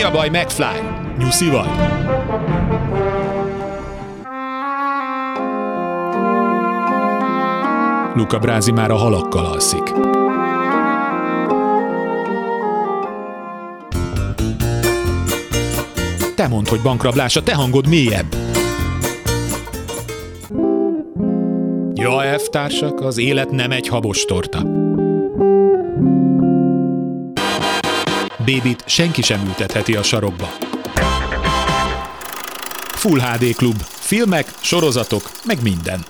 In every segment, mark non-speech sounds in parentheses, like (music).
Mi a baj, McFly? Nyuszi vagy? Luca Brázi már a halakkal alszik. Te mondd, hogy bankrablás, a te hangod mélyebb. Ja, F társak, az élet nem egy habos torta. Bébit senki sem ültetheti a sarokba. Full HD Klub. Filmek, sorozatok, meg minden.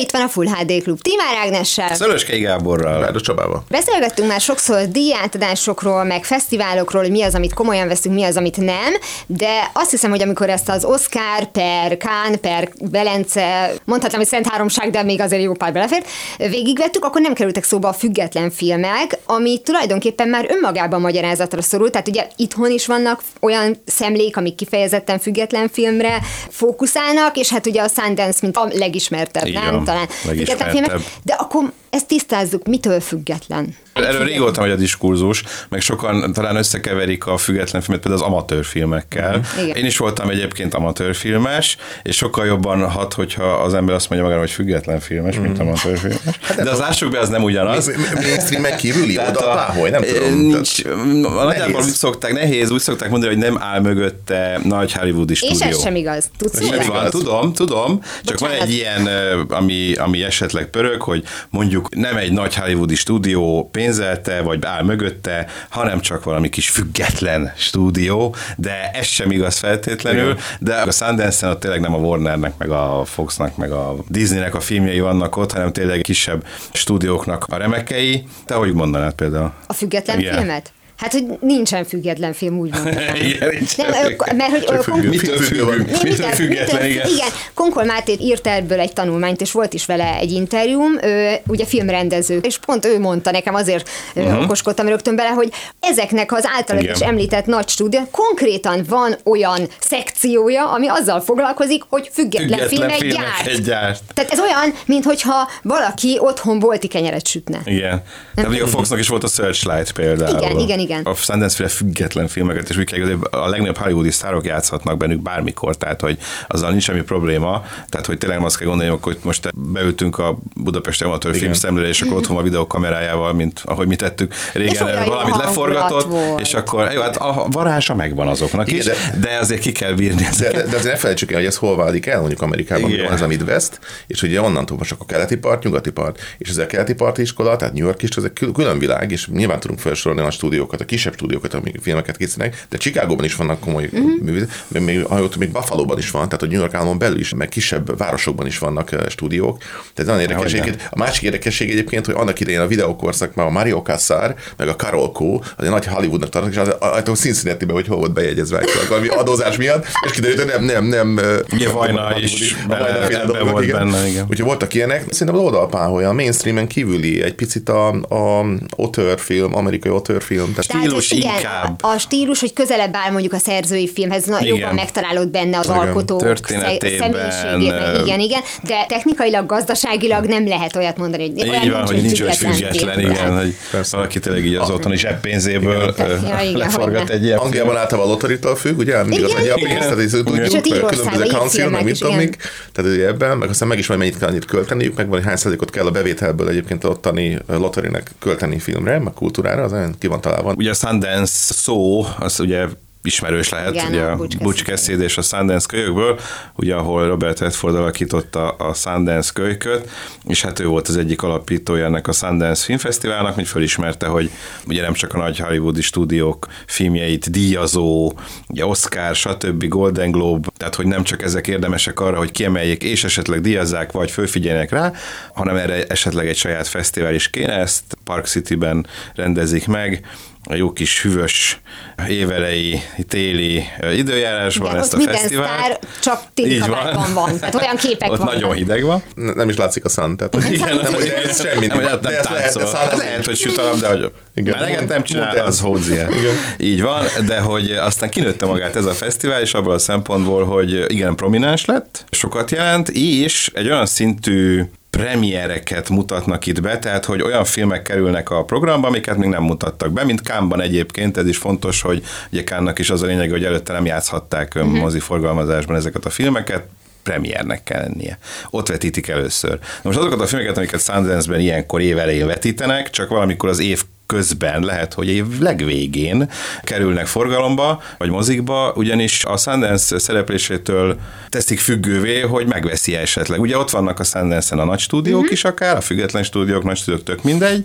Itt van a Full HD Klub Timár Ágnessel. Szöröskei Gáborral. Rádos Csabával. Beszélgettünk már sokszor díjátadásokról, meg fesztiválokról, hogy mi az, amit komolyan veszünk, mi az, amit nem, de azt hiszem, hogy amikor ezt az Oscar per Kán per Belence, mondhatnám, hogy Szent Háromság, de még azért jó pár belefért, végigvettük, akkor nem kerültek szóba a független filmek, ami tulajdonképpen már önmagában magyarázatra szorul, tehát ugye itthon is vannak olyan szemlék, amik kifejezetten független filmre fókuszálnak, és hát ugye a Sundance, mint a legismertebb, nem? Talán legismertebb. független filmek, de akkor ezt tisztázzuk, mitől független? Erről régóta megy a diskurzus, meg sokan talán összekeverik a független filmet például az amatőrfilmekkel. Mhm. Igen. Én is voltam egyébként amatőrfilmes, és sokkal jobban hat, hogyha az ember azt mondja magára, hogy független filmes, mint Mhm. amatőrfilmes. Hát De az lássuk be, az nem ugyanaz. Mainstreamen kívüli Tehát oda, a- bárhol, nem tudom. Nincs, nagyjából úgy szokták, nehéz, úgy szokták mondani, hogy nem áll mögötte nagy hollywoodi És stúdió. ez sem igaz. Tudsz Ez sem? Így van, igaz. tudom, tudom, csak Bocsánat. van egy ilyen, ami, ami esetleg pörög, hogy mondjuk nem egy nagy hollywoodi stúdió pénzelte, vagy áll mögötte, hanem csak valami kis független stúdió, de ez sem igaz feltétlenül, de a Sundance-en ott tényleg nem a Warnernek, meg a Foxnak, meg a Disneynek a filmjei vannak ott, hanem tényleg kisebb stúdióknak a remekei. Te hogy mondanád például? A független Igen. filmet? Hát, hogy nincsen független film, úgy. (laughs) Igen, nincs. Nem, mert hogy Csak függő. Mitől Függő? Mitől független, igen. igen. Konkol Máté írt ebből egy tanulmányt, és volt is vele egy interjúm, ő, ugye filmrendező, és pont ő mondta nekem, azért uh-huh. okoskodtam rögtön bele, hogy ezeknek az általad Igen. is említett nagy stúdió, konkrétan van olyan szekciója, ami azzal foglalkozik, hogy független, Független filmek gyárt. gyárt. Tehát ez olyan, mintha valaki otthon bolti kenyeret sütne. Igen. De még a Foxnak is volt a Searchlight például. Igen, igen, igen. A Sundance féle független filmeket, és úgy kell, a legnagyobb hollywoodi sztárok játszhatnak bennük bármikor, tehát hogy azzal nincs semmi probléma. Tehát, hogy tényleg azt kell gondolni, hogy most beültünk a Budapesti Amatőr Filmszemlére, és akkor otthon a videókamerájával, mint ahogy mi tettük régen, valamit leforgatott, volt. és akkor jó, hát a varása megvan azoknak Igen, is, de- de azért ki kell bírni De, ezeket. de, de azért ne felejtsük el, hogy ez hol válik el, mondjuk Amerikában, Igen. Igen. van ez a Midwest, és ugye onnantól most csak a keleti part, nyugati part, és ez a keleti parti iskola, tehát New York is, ez egy kül- külön világ, és nyilván tudunk felsorolni a stúdiókat, a kisebb stúdiókat, amik filmeket készítenek, de Chicagóban is vannak komoly uh-huh. művészek, még, ott még Buffalo-ban is van, tehát a New York államon belül is, meg kisebb városokban is vannak stúdiók. Tehát nagyon érdekes. Egyébként. A másik érdekesség egyébként, hogy annak idején a videókorszak, már a Mario Kassar, meg a Carol Co, az egy nagy Hollywoodnak tartanak, és az, az, az cincinnati hogy hol volt bejegyezve valami adózás miatt, és kiderült, hogy nem, nem, nem. Ugye Vajna is a volt benne, igen. Úgyhogy voltak ilyenek. Szerintem az oldalpáholya, a mainstreamen kívüli, egy picit a, a authorfilm, amerikai. Tehát Tehát Stílus ez igen, inkább. A stílus, hogy közelebb áll mondjuk a szerzői filmhez, na, Igen. jobban megtalálod benne az Igen. alkotó Történetében, személyiségét. Igen, igen, de technikailag, gazdaságilag nem lehet olyat mondani, hogy olyan Így van, hogy nincs olyan független, igen, hogy valaki tényleg így az Igen. ö, Ja, igen, leforgat egy ilyen Angliában általában a lotoritól függ, ugye? Mindig az Igen, egy igen. pénzt, tehát ezt És tudjuk, különböző council, meg mit is, tudom még. Tehát ugye ebben, meg aztán meg is majd mennyit kell annyit költeniük, meg vagy hány százalékot kell a bevételből egyébként a ottani loterinek költeni filmre, meg kultúrára, az olyan ki van találva. Ugye a Sundance szó, az ugye ismerős lehet, Igen, ugye a. Cassidy és a Sundance kölyökből, ugye ahol Robert Redford alakította a Sundance kölyköt, és hát ő volt az egyik alapítója ennek a Sundance Filmfesztiválnak, hogy felismerte, hogy ugye nem csak a nagy hollywoodi stúdiók filmjeit díjazó, ugye Oscar, stb. Golden Globe, tehát hogy nem csak ezek érdemesek arra, hogy kiemeljék és esetleg díjazzák, vagy fölfigyeljenek rá, hanem erre esetleg egy saját fesztivál is kéne, ezt Park City-ben rendezik meg, a jó kis hűvös évelei, téli időjárásban Igen, ezt a fesztivált. sztár csak téli kabátban van. Tehát olyan képek Ott vannak. nagyon hideg van. Ne- Nem is látszik a szán, tehát Igen, nem, hogy ez semmi. Nem, nem, De nem ezt lehet, táncol. de szán- Lehet, hogy süt a de hogy Igen. meleget nem csinál, az. Igen. Így van, de hogy aztán kinőtte magát ez a fesztivál, és abban a szempontból, hogy igen, prominens lett, sokat jelent, és egy olyan szintű premiereket mutatnak itt be, tehát hogy olyan filmek kerülnek a programba, amiket még nem mutattak be, mint Kámban egyébként, ez is fontos, hogy ugye Kánnak is az a lényeg, hogy előtte nem játszhatták uh-huh. mozi forgalmazásban ezeket a filmeket, premiernek kell lennie. Ott vetítik először. Na most azokat a filmeket, amiket Sundance-ben ilyenkor évelején vetítenek, csak valamikor az év közben, lehet, hogy év legvégén kerülnek forgalomba, vagy mozikba, ugyanis a Sundance szereplésétől teszik függővé, hogy megveszi esetleg. Ugye ott vannak a Sundance-en a nagy stúdiók uh-huh. is akár, a független stúdiók, nagy stúdiók, tök mindegy,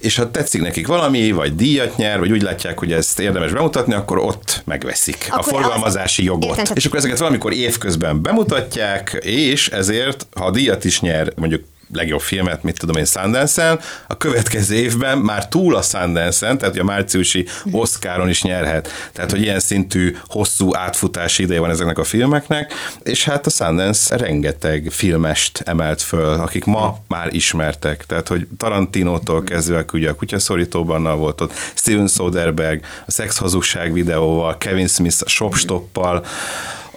és ha tetszik nekik valami, vagy díjat nyer, vagy úgy látják, hogy ezt érdemes bemutatni, akkor ott megveszik akkor a forgalmazási az... jogot. Értem, és akkor ezeket valamikor évközben bemutatják, és ezért, ha a díjat is nyer, mondjuk legjobb filmet, mit tudom én, Sundance-en, a következő évben már túl a Sundance-en, tehát a márciusi Oscaron is nyerhet. Tehát, hogy ilyen szintű hosszú átfutási ideje van ezeknek a filmeknek, és hát a Sundance rengeteg filmest emelt föl, akik ma már ismertek. Tehát, hogy Tarantinótól kezdve, ugye a kutyaszorítóban volt ott, Steven Soderbergh, a Szex Hazugság videóval, Kevin Smith a Shopstoppal,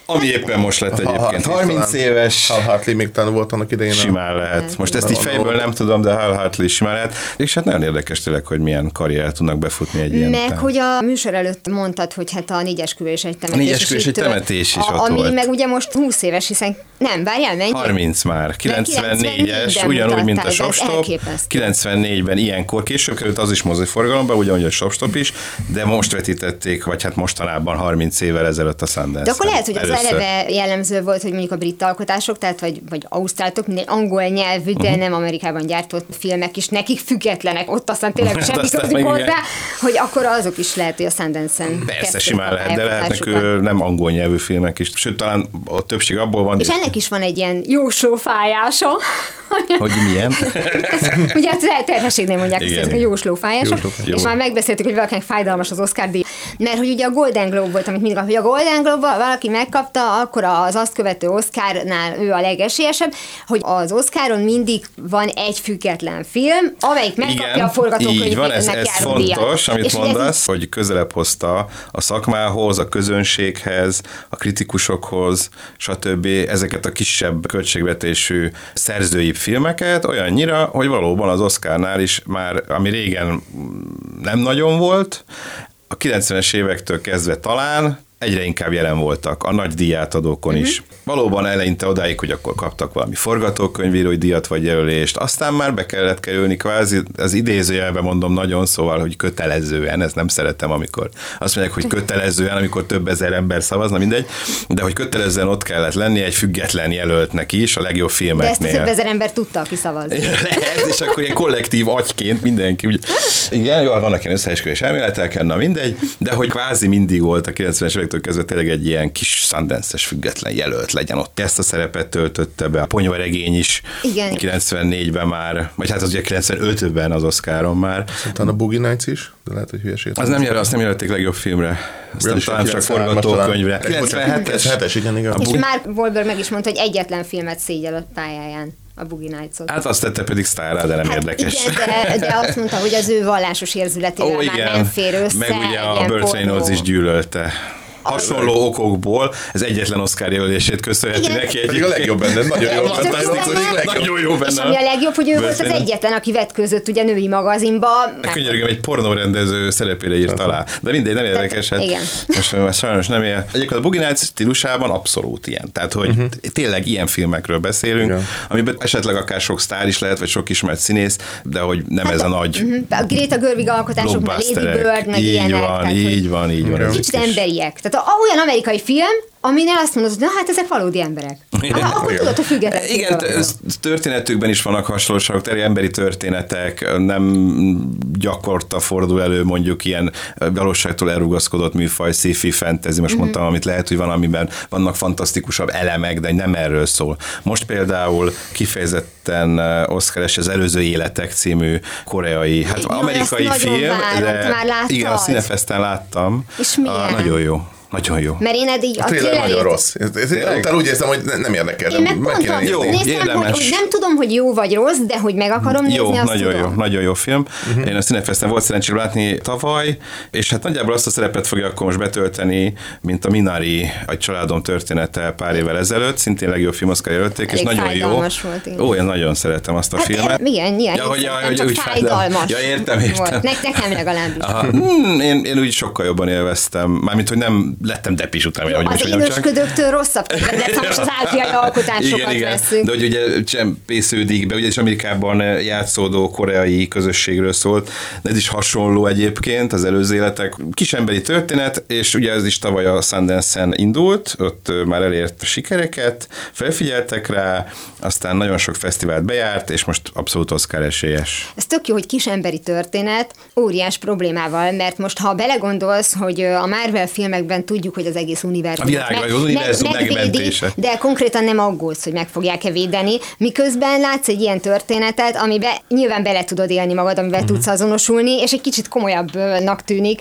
ami éppen most lett egyébként 30 éves. Hal Hartley még talán volt annak idején. Simán lehet. Most ezt így fejből nem tudom, de Hal Hartley simán lehet. És hát nagyon érdekes tényleg, hogy milyen karrier tudnak befutni egy ilyen. Meg, után. hogy a műsor előtt mondtad, hogy hát a négyes és egy temetés. A négyes és egy temetés is a, ott Ami volt. meg ugye most 20 éves, hiszen nem, várjál, mennyi? 30 már. 94-es, ugyanúgy, mint a Shopstop. 94-ben ilyenkor, később került az is moziforgalomba, ugyanúgy a Shopstop is, de most vetítették, vagy hát mostanában 30 évvel ezelőtt a Sundance. De akkor lehet, hogy az eleve jellemző volt, hogy mondjuk a brit alkotások, tehát vagy, vagy ausztráltok, minden angol nyelvű, de uh-huh. nem Amerikában gyártott filmek is, nekik függetlenek, ott aztán tényleg (laughs) semmi közük hozzá, hogy akkor azok is lehet, hogy a Sundance-en Persze, simán lehet, de lehetnek nem angol nyelvű filmek is. Sőt, talán a többség abból van. És ennek is van egy ilyen jóslófájása. (laughs) Hogy milyen? Ugye hát terhességnél mondják, hogy ez a jóslófájása. Jó. És már megbeszéltük, hogy valakinek fájdalmas az Oscar díj. Mert hogy ugye a Golden Globe volt, amit mindig, hogy a Golden Globe valaki megkapta, akkor az azt követő Oscarnál ő a legesélyesebb, hogy az Oscaron mindig van egy független film, amelyik megkapja Igen, a forgatókönyvét. Így van, ez, ez fontos, amit és mondasz, ez... hogy közelebb hozta a szakmához, a közönséghez, a kritikusokhoz, stb. ezeket a kisebb költségvetésű szerzői filmeket olyannyira, hogy valóban az Oscarnál is már, ami régen nem nagyon volt, a 90-es évektől kezdve talán egyre inkább jelen voltak a nagy díjátadókon uh-huh. is. Valóban eleinte odáig, hogy akkor kaptak valami forgatókönyvírói díjat vagy jelölést, aztán már be kellett kerülni kvázi, az idézőjelben mondom nagyon, szóval, hogy kötelezően, ezt nem szeretem, amikor azt mondják, hogy kötelezően, amikor több ezer ember szavazna, mindegy, de hogy kötelezően ott kellett lenni egy független jelöltnek is, a legjobb filmeknél. De ezt több ezer ember tudta, aki szavazni. Lehet, (laughs) és akkor ilyen kollektív agyként mindenki, úgy, igen, jól vannak ilyen összeesküvés elméletek, na mindegy, de hogy kvázi mindig volt a 90-es évektől kezdve tényleg egy ilyen kis sundance független jelölt legyen ott. Ezt a szerepet töltötte be a ponyvaregény is. Igen. 94-ben már, vagy hát az ugye 95-ben az Oscaron már. Utána a Boogie Nights is, de lehet, hogy hülyeség. Az nem, jel, azt nem jelölték legjobb filmre. Aztán talán csak forgatókönyvre. 97-es, 97-es, igen, igen. És Mark Wahlberg meg is mondta, hogy egyetlen filmet szégyel a pályáján a Boogie Nights-ot. Hát azt tette pedig sztárra, de nem hát érdekes. Igen, de, de, azt mondta, hogy az ő vallásos érzületével Ó, már nem fér össze. Meg ugye a Burt is gyűlölte hasonló okokból ez egyetlen Oscar jelölését köszönheti neki. Egy a legjobb benne, nagyon jó benne. Nagyon jó benne. És ami a legjobb, hogy ő volt az egyetlen, aki vetközött ugye női magazinba. Könyörgöm, egy pornórendező szerepére írt alá. De mindegy, nem érdekes. Hát igen. Most már sajnos nem él. Egyébként a Nights stílusában abszolút ilyen. Tehát, hogy uh-huh. tényleg ilyen filmekről beszélünk, igen. amiben esetleg akár sok sztár is lehet, vagy sok ismert színész, de hogy nem hát ez a nagy uh-huh. A Greta Gerwig alkotások, Lady Bird, meg így ilyenek. Van, tehát, így van, így van. Kicsit emberiek. Tehát olyan amerikai film, aminél azt mondod, hogy na hát ezek valódi emberek. Hát, akkor tudod, hogy független. Igen, történetükben is vannak hasonlóságok, teri emberi történetek, nem gyakorta fordul elő mondjuk ilyen valóságtól elrugaszkodott műfaj, sci-fi, fantasy, most mm-hmm. mondtam, amit lehet, hogy van, amiben vannak fantasztikusabb elemek, de nem erről szól. Most például kifejezetten Oscar-es az Előző Életek című koreai, hát Jó, amerikai film, várom, de már igen, a Cinefesten láttam. És milyen? A, nagyon jó. Nagyon jó. Mert én eddig A trailer nagyon trailerét- rossz. Utána úgy érzem, hogy ne- nem érdekel. Én meg meg pont azt. Jó, néztem, hogy, érdemes. hogy nem tudom, hogy jó vagy rossz, de hogy meg akarom Jó, nézni, azt nagyon tudom. jó, nagyon jó film. Uh-huh. Én a Cinefesten volt szerencsém látni tavaly, és hát nagyjából azt a szerepet fogja akkor most betölteni, mint a Minari, a családom története pár évvel ezelőtt, szintén legjobb film Oscar jelölték, és nagyon jó. volt, igen. Ó, én nagyon szeretem azt a Hát, filmet. igen, ilyen, ja, hogy, ja, hogy csak úgy fájdalmas. Ja, értem, értem. Volt. Ne, nekem legalábbis. Aha, hmm, én, én úgy sokkal jobban élveztem. Mármint, hogy nem lettem depis után, vagy ahogy Az idősködőktől rosszabb ha most az (laughs) ázsiai alkotásokat igen, igen. veszünk. De hogy ugye csempésződik be, ugye és Amerikában játszódó koreai közösségről szólt, de ez is hasonló egyébként az előző életek. Kisemberi történet, és ugye ez is tavaly a Sundance-en indult, ott ö, már elért sikereket, felfigyeltek rá, aztán nagyon sok fesztivált bejárt, és most abszolút Oscar esélyes. Ez tök jó, hogy kisemberi történet, óriás problémával, mert most ha belegondolsz, hogy ö, a Marvel filmekben tudjuk, hogy az egész univerzum A világ, vagy az univerzum megmentése. de konkrétan nem aggódsz, hogy meg fogják-e védeni, miközben látsz egy ilyen történetet, amiben nyilván bele tudod élni magad, amivel uh-huh. tudsz azonosulni, és egy kicsit komolyabbnak tűnik,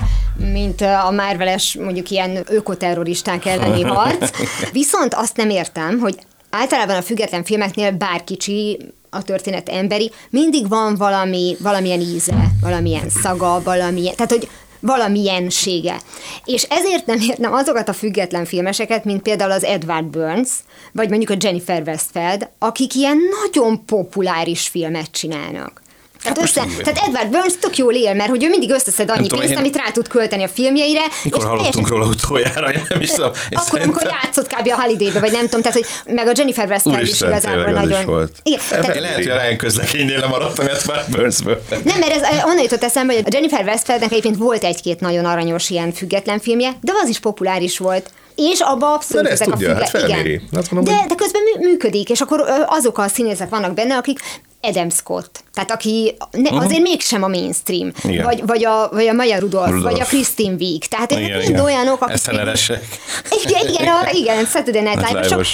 mint a Marveles mondjuk ilyen ökoterroristák elleni (laughs) harc. Viszont azt nem értem, hogy általában a független filmeknél bár kicsi a történet emberi, mindig van valami, valamilyen íze, valamilyen szaga, valamilyen, tehát hogy valamilyensége. És ezért nem értem azokat a független filmeseket, mint például az Edward Burns, vagy mondjuk a Jennifer Westfeld, akik ilyen nagyon populáris filmet csinálnak. Tehát, most össze, tehát Edward Burns tök jól él, mert hogy ő mindig összeszed annyi tudom, pénzt, én- amit rá tud költeni a filmjeire. Mikor és hallottunk teljesen- róla utoljára, én nem is tudom. Én akkor, amikor szerintem- játszott kb. a Holiday-be, vagy nem tudom, tehát, hogy meg a Jennifer Westphal is igazából nagyon... is volt. Igen, tehát, Én lehet, hogy a Ryan közlegénynél lemaradtam Edward Burnsből. nem, mert ez onnan jutott eszembe, hogy a Jennifer Westfeldnek egyébként volt egy-két nagyon aranyos ilyen független filmje, de az is populáris volt. És abba abszolút De ezek tudja, a hát felméri. Azt mondom, de, hogy- de közben mű, működik, és akkor azok a színészek vannak benne, akik Adam Scott, tehát aki ne, azért mégsem a mainstream, Igen. vagy, vagy, a, vagy a Maya Rudolph, Rudolph. vagy a Christine Wiig, tehát ezek Igen, mind igen. olyanok, akik... SNL-esek. Igen, igen, a, igen, Saturday Night Live,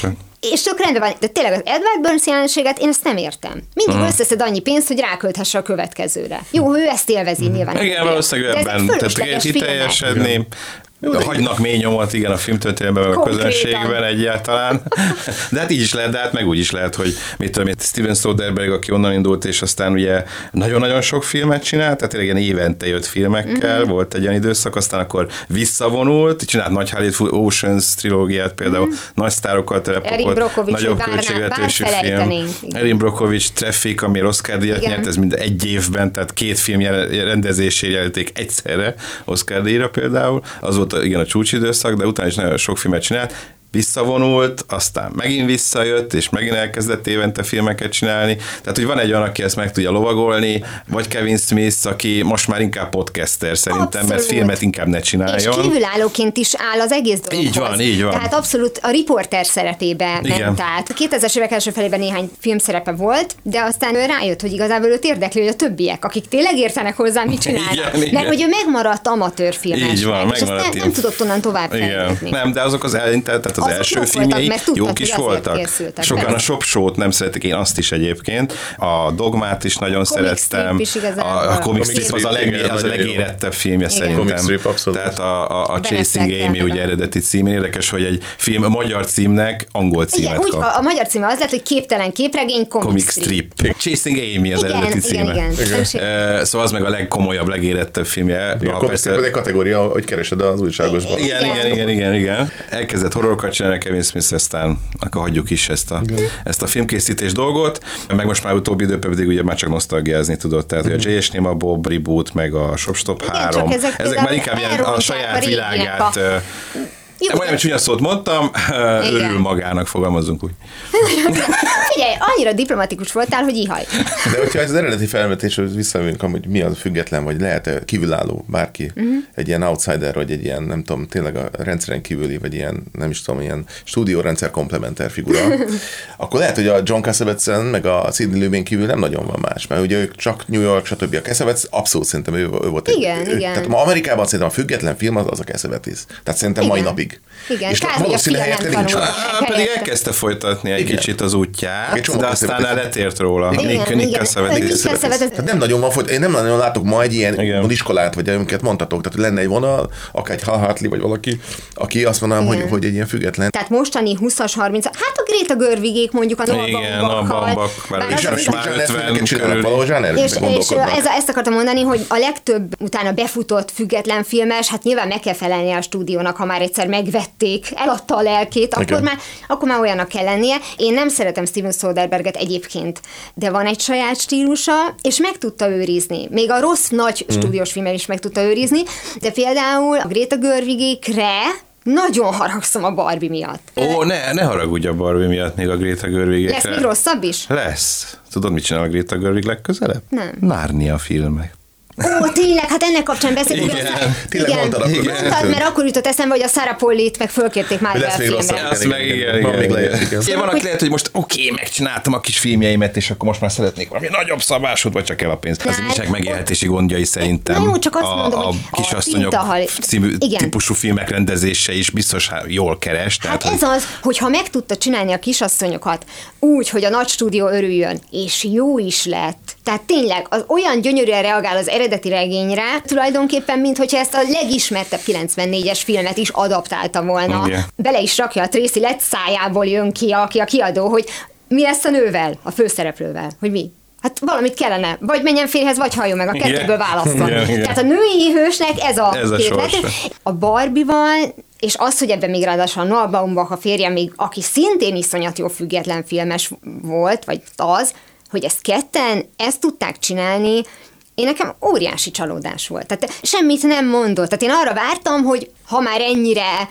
és csak rendben van, de tényleg az Edward Burns jelenséget én ezt nem értem. Mindig uh-huh. összeszed annyi pénzt, hogy rákölthesse a következőre. Jó, ő ezt élvezi nyilván. Mhm. Igen, valószínűleg ebben tehát fölösleges filmek. teljesedni. Hagynak mély nyomot, igen, a filmtörténelemben, meg a közönségben egyáltalán. De hát így is lehet, de hát meg úgy is lehet, hogy mit tudom, Steven Soderbergh, aki onnan indult, és aztán ugye nagyon-nagyon sok filmet csinált, tehát tényleg ilyen évente jött filmekkel, Mhm. volt egy olyan időszak, aztán akkor visszavonult, csinált nagy Hollywood Oceans trilógiát például, nagy sztárokkal Brockovich, nagyobb költségvetésű film. Erin Brockovich, Traffic, ami Oscar díjat Igen. nyert, ez mind egy évben, tehát két film rendezésére jelölték egyszerre Oscar díjra például. Az volt igen a csúcsidőszak, de utána is nagyon sok filmet csinált. Visszavonult, aztán megint visszajött, és megint elkezdett évente filmeket csinálni. Tehát, hogy van egy olyan, aki ezt meg tudja lovagolni, vagy Kevin Smith, aki most már inkább podcaster szerintem, mert Abszolút. filmet inkább ne És csináljon. kívülállóként is áll az egész dologhoz. Így van, így van. Tehát abszolút a riporter szerepébe Igen. ment át. A 2000-es évek első felében néhány filmszerepe volt, de aztán ő rájött, hogy igazából őt érdekli, hogy a többiek, akik tényleg értenek hozzá, mit csinálnak. Igen, igen. Mert hogy ő megmaradt amatőr filmes. Így van, és azt megmaradt nem, ilyen- nem tudott onnan tovább Igen. Nem, de azok az eleinte, tehát az Azok első voltak, filmjei tudtad, jók is voltak. készültek, Sokan persze. a Shop Show-t nem szeretik, én azt is egyébként. A Dogmát is nagyon Comic szerettem. strip is a, a Comic Comic Strip az strip, a, leg, igen, az a legérettebb filmje szerintem. Comic strip, abszolút. Tehát a, a, a Chasing Amy, ugye eredeti címén érdekes, hogy egy film a magyar címnek angol Igen, címet úgy, kap. a, a magyar címe az lett, hogy képtelen képregény, comic, Comic Strip. Chasing Amy az Igen, eredeti igen, címe. igen. Sé- Eh, Szóval az meg a legkomolyabb, legérettebb filmje. Igen, akkor persze- ez egy kategória, hogy keresed az újságosban. igen, igen, igen, igen, igen. Elkezdett horrorokat csinálni Kevin Smith, aztán akkor hagyjuk is ezt a, ezt a filmkészítés dolgot, meg most már utóbbi időben pedig ugye már csak nosztalgiázni tudott, tehát hogy a J.S. Néma Bob reboot, meg a Shopstop Igen, 3, csak ezek ezek már inkább ilyen a a saját világát, a- Jó, majdnem csúnya szót mondtam, (laughs) örül magának, fogalmazunk úgy. (laughs) Figyelj, annyira diplomatikus voltál, hogy ihaj. De hogyha ez az eredeti felvetésről visszamegyünk, hogy mi az a független, vagy lehet-e kívülálló bárki, uh-huh. egy ilyen outsider, vagy egy ilyen, nem tudom, tényleg a rendszeren kívüli, vagy ilyen, nem is tudom, ilyen stúdiórendszer komplementer figura, (laughs) akkor lehet, hogy a John Cassavetes-en, meg a Sidney Lumet kívül nem nagyon van más, mert ugye ők csak New York, stb. A Cassavetes abszolút szerintem ő, ő volt. Igen, ő, igen. Tehát ma Amerikában szerintem a független film az, az a Cassavetes. Tehát szerintem mai Igen. napig. Végig. Igen, és kár, nem helyette nincs. pedig elkezdte folytatni egy Igen. kicsit az útját, de aztán letért róla. Cassavetes- Tehát nem nagyon van, folyt- én nem nagyon látok ma egy ilyen Igen. iskolát, vagy amiket mondtatok, tehát hogy lenne egy vonal, akár egy Hal Hartley, vagy valaki, aki azt mondanám, hogy, hogy egy ilyen független. Tehát mostani 20-as, 30 hát a Gréta Görvigék mondjuk a is az most már Zsáner 50 filmeket csinálnak körül. és, és ez, ezt akartam mondani, hogy a legtöbb utána befutott független filmes, hát nyilván meg kell felelni a stúdiónak, ha már egyszer megvették, eladta a lelkét, akkor már, akkor már olyanak kell lennie. Én nem szeretem Steven Soderberget egyébként, de van egy saját stílusa, és meg tudta őrizni. Még a rossz nagy Hmm. stúdiós filmmel is meg tudta őrizni, de például a Greta Görvigékre nagyon haragszom a Barbie miatt. Ó, ne, ne haragudj a Barbie miatt még a Greta Görvigekre. Lesz még rosszabb is? Lesz. Tudod, mit csinál a Greta Görvig legközelebb? Nem. Nárnia filmek. Ó, tényleg, hát ennek kapcsán beszéltünk. Igen, össze- tényleg igen, mondtad, akkor mondtad, beszéltünk. mert akkor jutott eszembe, hogy a Sarah Pollit meg fölkérték már Lesz még rosszabb. filmre. Azt Igen, meg igen, igen, igen. Van igen, igen. igen. Igen, van, aki lehet, hogy most oké, megcsináltam a kis filmjeimet, és akkor most már szeretnék valami nagyobb szabásút, vagy csak el a pénzt. Az Hát- nincsenek megélhetési gondjai szerintem. Na jó, csak azt a, mondom, a hogy a kisasszonyok című Igen. típusú filmek rendezése is biztos hát jól keres. Tehát, Hát ez az, hogy ha meg tudta csinálni a kisasszonyokat úgy, hogy a nagy stúdió örüljön, és jó is lett, tehát tényleg az olyan gyönyörűen reagál az eredeti regényre, tulajdonképpen, mint hogyha ezt a legismertebb 94-es filmet is adaptálta volna. Igen. Bele is rakja a Tracy Lett szájából jön ki, aki a kiadó, hogy mi lesz a nővel, a főszereplővel, hogy mi. Hát valamit kellene, vagy menjen férhez, vagy halljon meg, a kettőből választani. Igen, igen. Tehát a női hősnek ez a, Ez a két sorsa. a Barbie-val, és az, hogy ebben még ráadásul a Noah Baumbach a férje még, aki szintén iszonyat jó független filmes volt, vagy az, hogy ezt ketten, ezt tudták csinálni, én nekem óriási csalódás volt. Tehát semmit nem mondott. Tehát én arra vártam, hogy ha már ennyire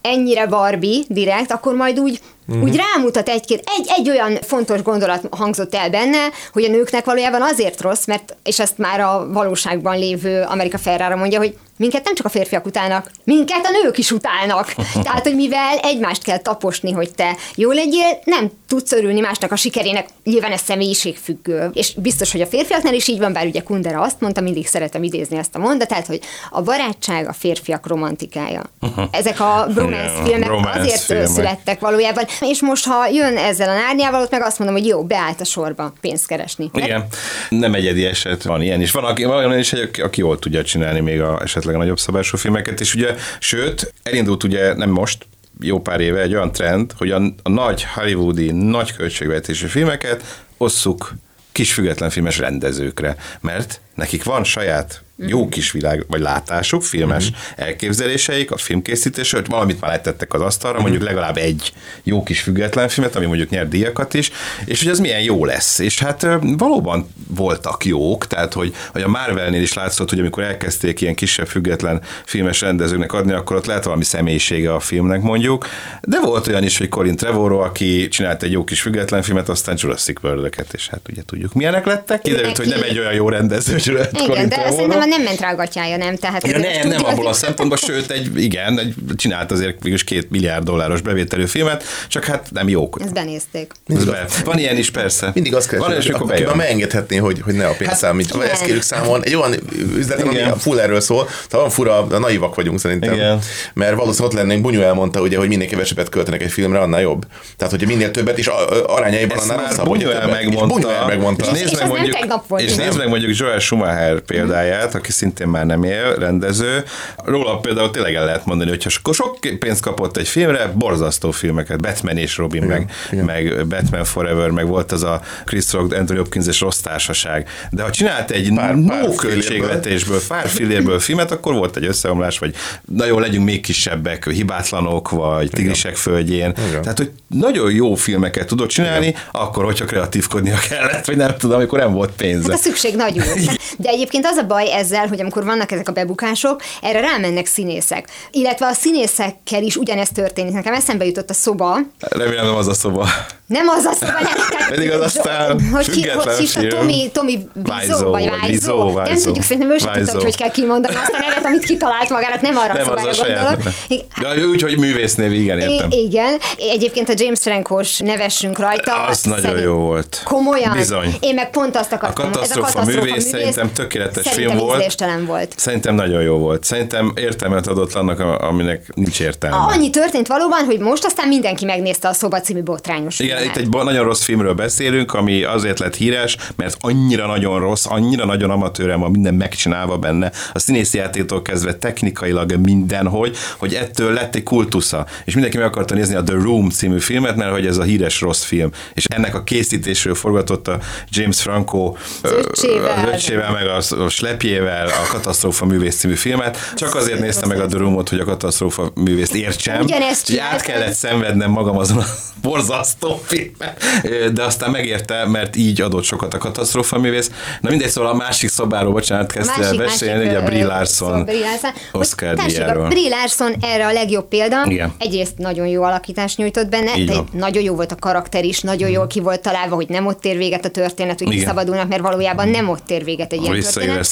ennyire Barbie direkt, akkor majd úgy, uh-huh. úgy rámutat egy-két, egy, egy olyan fontos gondolat hangzott el benne, hogy a nőknek valójában azért rossz, mert, és ezt már a valóságban lévő Amerika Ferrara mondja, hogy minket nem csak a férfiak utálnak, minket a nők is utálnak. (laughs) Tehát, hogy mivel egymást kell taposni, hogy te jó legyél, nem tudsz örülni másnak a sikerének, nyilván ez személyiségfüggő. És biztos, hogy a férfiaknál is így van, bár ugye Kundera azt mondta, mindig szeretem idézni ezt a mondatát, hogy a barátság a férfiak romantikája. Ezek a bromance Igen, filmek romance azért filmek. születtek valójában. És most, ha jön ezzel a nárnyával, ott meg azt mondom, hogy jó, beállt a sorba pénzt keresni. Igen, nem egyedi eset, van ilyen is. Van, aki, van olyan is, aki, aki jól tudja csinálni még a, esetleg a nagyobb szabású filmeket, és ugye, sőt, elindult ugye nem most, jó pár éve egy olyan trend, hogy a, a nagy hollywoodi, nagy költségvetésű filmeket osszuk kis független filmes rendezőkre, mert nekik van saját jó kis világ, vagy látásuk, filmes elképzeléseik, a filmkészítésről, hogy valamit már letettek az asztalra, mondjuk legalább egy jó kis független filmet, ami mondjuk nyer díjakat is, és hogy az milyen jó lesz. És hát valóban voltak jók, tehát hogy, hogy a Marvelnél is látszott, hogy amikor elkezdték ilyen kisebb független filmes rendezőknek adni, akkor ott lehet valami személyisége a filmnek mondjuk, de volt olyan is, hogy Colin Trevorrow, aki csinált egy jó kis független filmet, aztán Jurassic world és hát ugye tudjuk milyenek lettek, kiderült, hogy nem egy olyan jó rendező, Igen, Colin de Trevorrow. szerintem nem ment rá a gatyája, nem? Tehát Ja, nem, nem (laughs) abból a szempontból, sőt, egy, igen, egy, csinált azért végülis két milliárd dolláros bevételű filmet, csak hát nem jók. Ezt benézték. Ez be. Van ilyen is, persze. Mindig azt Van, és akkor bejön. megengedhetné, hogy, hogy ne a pénz Hát, számít. igen. Ezt kérjük számon. Egy olyan üzlet, ami full erről szól, talán fura, naivak vagyunk szerintem. Igen. Mert valószínűleg ott lennénk, Bunyó elmondta, ugye, hogy minél kevesebbet költenek egy filmre, annál jobb. Tehát, hogyha minél többet, és a- arányaiban annál rosszabb, Bunyuel többet. És megmondta. Megmondta. És nézd meg mondjuk, és nézd meg mondjuk Joel Schumacher példáját, aki szintén már nem él, rendező. Róla például tényleg el lehet mondani, hogy ha sok- pénzt kapott egy filmre, borzasztó filmeket, Batman és Robin, meg, meg Batman Forever, meg volt az a Chris Rock, Anthony Hopkins és rossz társaság. De ha csinált egy Pár- no pár költségvetésből, pár fillérből filmet, akkor volt egy összeomlás, vagy na jó, legyünk még kisebbek, hibátlanok, vagy Tigrisek földjén. Igen. Tehát, hogy nagyon jó filmeket tudott csinálni, akkor, hogyha kreatívkodnia kellett, vagy nem tudom, amikor nem volt pénze. Hát a szükség nagy volt. (laughs) De egyébként az a baj ezzel, hogy amikor vannak ezek a bebukások, erre rámennek színészek. Illetve a színészekkel is ugyanezt történik. Nekem eszembe jutott a szoba, Remélem nem az a szoba. Nem az a nem. Tehát, Pedig az aztán hogy ki, hogy hívta. Tomi, Tomi Vizó, vagy Vizó, nem tudjuk, szerintem ő sem tudta, hogy hogy kell kimondani azt a nevet, amit kitalált magának, nem arra a Nem az a gondolok. De úgy, hogy művésznév, igen, értem. I- igen. Egyébként a James Frankos nevessünk rajta. Az nagyon jó volt. Komolyan. Bizony. Én meg pont azt A akartam. ez katasztrófa művész szerintem tökéletes Szerintem film ízléstelen volt. Szerintem nagyon jó volt. Szerintem értelmet adott annak, a- aminek nincs értelme. Annyi történt valóban, hogy most aztán mindenki megnézte a Szoba című botrányos Igen, filmet. itt egy nagyon rossz filmről beszélünk, ami azért lett híres, mert annyira nagyon rossz, annyira nagyon amatőren van minden megcsinálva benne, a színészi játéktól kezdve technikailag mindenhogy, hogy ettől lett egy kultusza. És mindenki meg akarta nézni a The Room című filmet, mert hogy ez a híres rossz film. És ennek a készítésről forgatott a James Franco öccsével. az öccsével, meg a, a slepjével a Katasztrófa művész című filmet. Csak azért néztem meg a The Roomot, hogy a katasztrófa művészt értsem. Ugyanezt át kellett szenvednem magam azon a (laughs) borzasztó filmen. De aztán megérte, mert így adott sokat a katasztrófa művész. Na mindegy, szóval a másik szobáról, bocsánat, kezdtél el beszélni, ugye a Brie Larson szóval Oscar a díjáról. Brie Larson erre a legjobb példa. Igen. Egyrészt nagyon jó alakítást nyújtott benne, de nagyon jó volt a karakter is, nagyon jól ki volt találva, hogy nem ott ér véget a történet, hogy Igen. mert valójában nem ott ér véget egy A ilyen történet.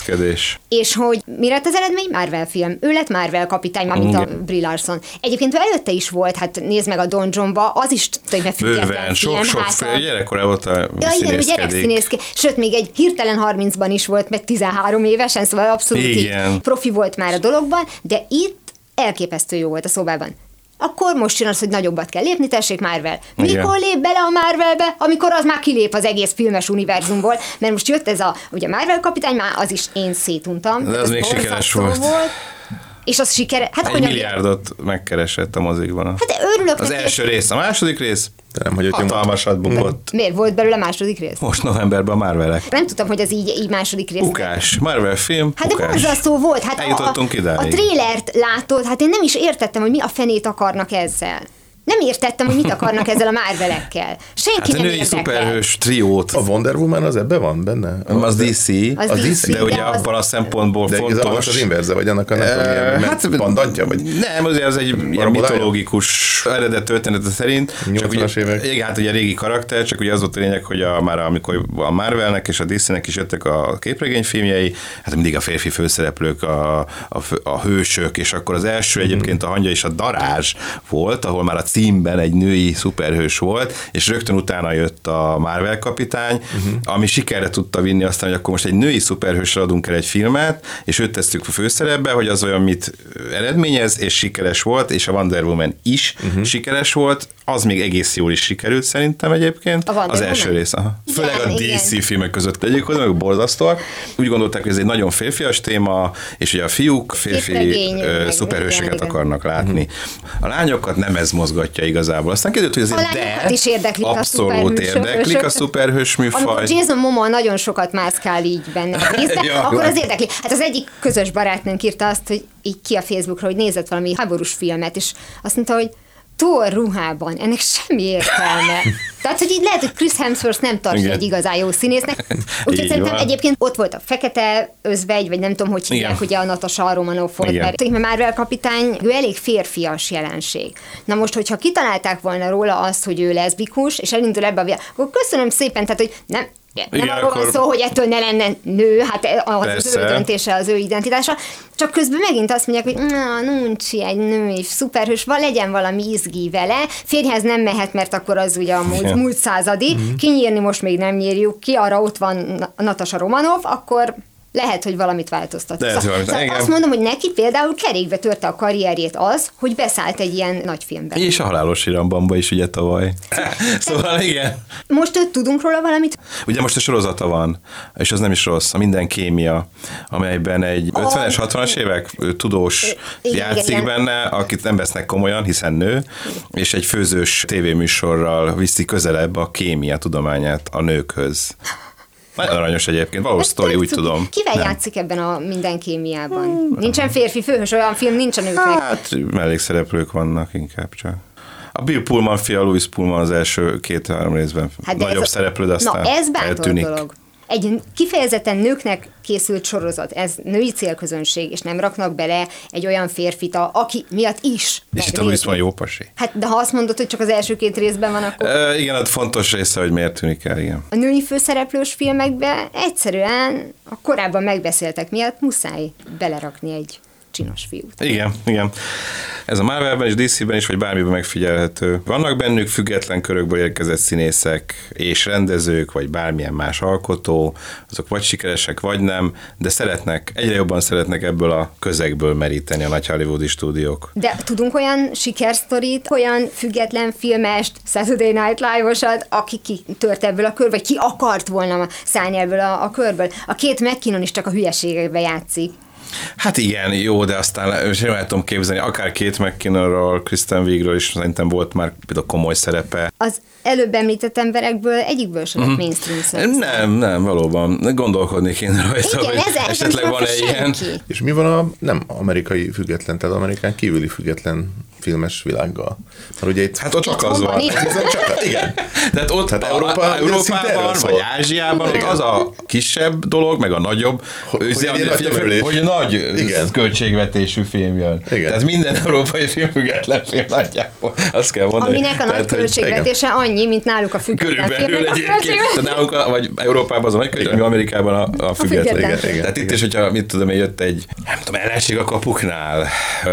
És hogy mi lett az eredmény? Marvel film. Ő lett Marvel kapitány, mármint a Igen. Brie Larson. Egyébként előtte is volt, hát nézd meg a Don Johnba, az is tényleg független Film. sok-sok hát fél, gyerekkorában volt a Ja, igen, gyerekszínészke. Sőt, még egy hirtelen 30-ban is volt, meg 13 évesen, szóval abszolút így Igen. profi volt már a dologban, de itt elképesztő jó volt a szobában. Akkor most jön az, hogy nagyobbat kell lépni, tessék Marvel. Mikor Igen. lép bele a Marvelbe? Amikor az már kilép az egész filmes univerzumból, mert most jött ez a, ugye Marvel kapitány, már az is én szétuntam. De az Ez még sikeres borzasztó volt. És az sikere... Hát Egy hogyan- milliárdot megkeresett a mozikban. Hát örülök Az neki. első rész, a második rész De nem, hogy ott hatalmasat bukott. Miért volt belőle második rész? Most novemberben a Marvelek. Nem tudtam, hogy az így, így második rész. Bukás. Marvel film, Hát de bukás. borzasztó volt. Hát Eljutottunk a, a, idáig. a trélert látod, hát én nem is értettem, hogy mi a fenét akarnak ezzel. Nem értettem, hogy mit akarnak ezzel a Marvelekkel. Senki Hát a nem női érdekel. szuperhős triót. A Wonder Woman az ebben van benne? Az DC, Az az DC, DC, de ugye de az- abban a szempontból De ez annak fontos. az inverze, vagy annak a nem tudom, Eh, ilyen hát- pandantja, vagy Nem, azért az egy ilyen mitológikus eredet története szerint. 80-as ugye, évek. Igen, hát ugye régi karakter, csak ugye az volt a lényeg, hogy a, már amikor a Marvelnek és a DC-nek is jöttek a képregényfilmjei, hát mindig a férfi főszereplők, a, a, a hősök, és akkor az első egyébként a hangja és a darázs volt, ahol már a címben egy női szuperhős volt, és rögtön utána jött a Marvel kapitány, uh-huh. ami sikerre tudta vinni aztán, hogy akkor most egy női szuperhősre adunk el egy filmet, és őt tesszük a főszerepbe, hogy az olyan mit eredményez, és sikeres volt, és a Wonder Woman is uh-huh. sikeres volt, az még egész jól is sikerült szerintem egyébként. A Wonder az első Woman? rész, aha. Főleg a Igen, DC igen. filmek között tegyük hozzá, meg borzasztóak. Úgy gondolták, hogy ez egy nagyon férfias téma, és ugye a fiúk férfi szuperhősöket igen, igen. akarnak látni. A lányokat nem ez mozgatja igazából. Aztán kiderült, hogy azért A de is érdeklik a abszolút szuperhősök. érdeklik a szuperhős műfaj. Amikor Jason Momoa nagyon sokat mászkál így benne a részben, (laughs) Ja, akkor az érdekli. Hát az egyik közös barátnőnk írta azt, hogy így ki a Facebookra, hogy nézett valami háborús filmet, és azt mondta, hogy Thor ruhában, ennek semmi értelme. (laughs) Tehát, hogy így lehet, hogy Chris Hemsworth nem tartja Igen. egy igazán jó színésznek. Úgyhogy szerintem van. egyébként ott volt a fekete özvegy, vagy nem tudom, hogy hívják, Igen. ugye a Natasha Romanoff volt, Igen. mert Marvel kapitány, ő elég férfias jelenség. Na most, hogyha kitalálták volna róla azt, hogy ő leszbikus, és elindul ebbe a világ, akkor köszönöm szépen, tehát, hogy nem, nem Igen, arról van akkor- szó, hogy ettől ne lenne nő, hát az, az Persze. ő döntése, az ő identitása, csak közben megint azt mondják, hogy na, nuncsi egy női szuperhős, van, legyen valami izgi vele, férjhez nem mehet, mert akkor az ugye a múlt, múlt századi, kinyírni most még nem nyírjuk ki, arra ott van Na- Natasha Romanov, akkor lehet, hogy valamit változtat. Lehet, hogy valamit- szóval azt mondom, hogy neki például kerékbe törte a karrierjét az, hogy beszállt egy ilyen nagy filmbe. És a halálos irambamba is ugye tavaly. (laughs) szóval igen. Most tudunk róla valamit? Ugye most a sorozata van, és az nem is rossz, a Minden kémia, amelyben egy 50-es, 60-as évek tudós Igen, játszik igen. benne, akit nem vesznek komolyan, hiszen nő, és egy főzős tévéműsorral viszi közelebb a kémia tudományát a nőkhöz. Nagyon aranyos egyébként, valós sztori, úgy tudom. Kivel Nem. játszik ebben a minden kémiában? Nincsen férfi főhős, olyan film nincs a nőknek. Hát mellékszereplők vannak inkább csak. A Bill Pullman fia, Louis Pullman az első két-három részben Hát de nagyobb ez, szereplő, de aztán Na, ez eltűnik. dolog. Egy kifejezetten nőknek készült sorozat, ez női célközönség, és nem raknak bele egy olyan férfit, aki miatt is. És. Louis van jó pasi. Hát, de ha azt mondod, hogy csak az első két részben van, akkor E, igen, az fontos része, hogy miért tűnik el, igen. a női főszereplős filmekbe egyszerűen a korábban megbeszéltek miatt muszáj belerakni egy csinos fiút. Igen, igen. Ez a Marvelben és DC-ben is, vagy bármiben megfigyelhető. Vannak bennük független körökből érkezett színészek és rendezők, vagy bármilyen más alkotó, azok vagy sikeresek, vagy nem, de szeretnek, egyre jobban szeretnek ebből a közegből meríteni a nagy hollywoodi stúdiók. De tudunk olyan sikersztorit, olyan független filmest, Saturday Night Live-osat, aki kitört ebből a körből, vagy ki akart volna szállni ebből a, a körből. A két McKinnon is csak a hülyeségekbe játszik. Hát igen, jó, de aztán sem el tudom képzelni, akár két McKinnonról, Kristen Wiigről is szerintem volt már például komoly szerepe. Az előbb említett emberekből egyikből sem lett mainstream szerepe. Nem, nem, valóban. Gondolkodni kéne rajta, Igen, hogy ezen- esetleg van-e ilyen. És mi van a nem amerikai független, tehát amerikán kívüli független filmes világgal? Mert ugye itt Hát ott csak az van csak, igen. Tehát ott Tehát Európa, erről Európában, vagy Ázsiában Igen. az a kisebb dolog, meg a nagyobb, Hogy- hogy egy hogy, nagy hogy nagy Igen. költségvetésű film jön. Igen. Tehát minden európai film független film nagyjából. Azt kell mondani. Aminek a nagy Tehát, költségvetése annyi, mint náluk a független Körülbelül a egyébként, nálunk, a- vagy Európában az a nagy költség, ami Amerikában a, a független. független. Igen, igen, Tehát itt igen. is, hogyha mit tudom én, jött egy, nem tudom, ellenség a kapuknál,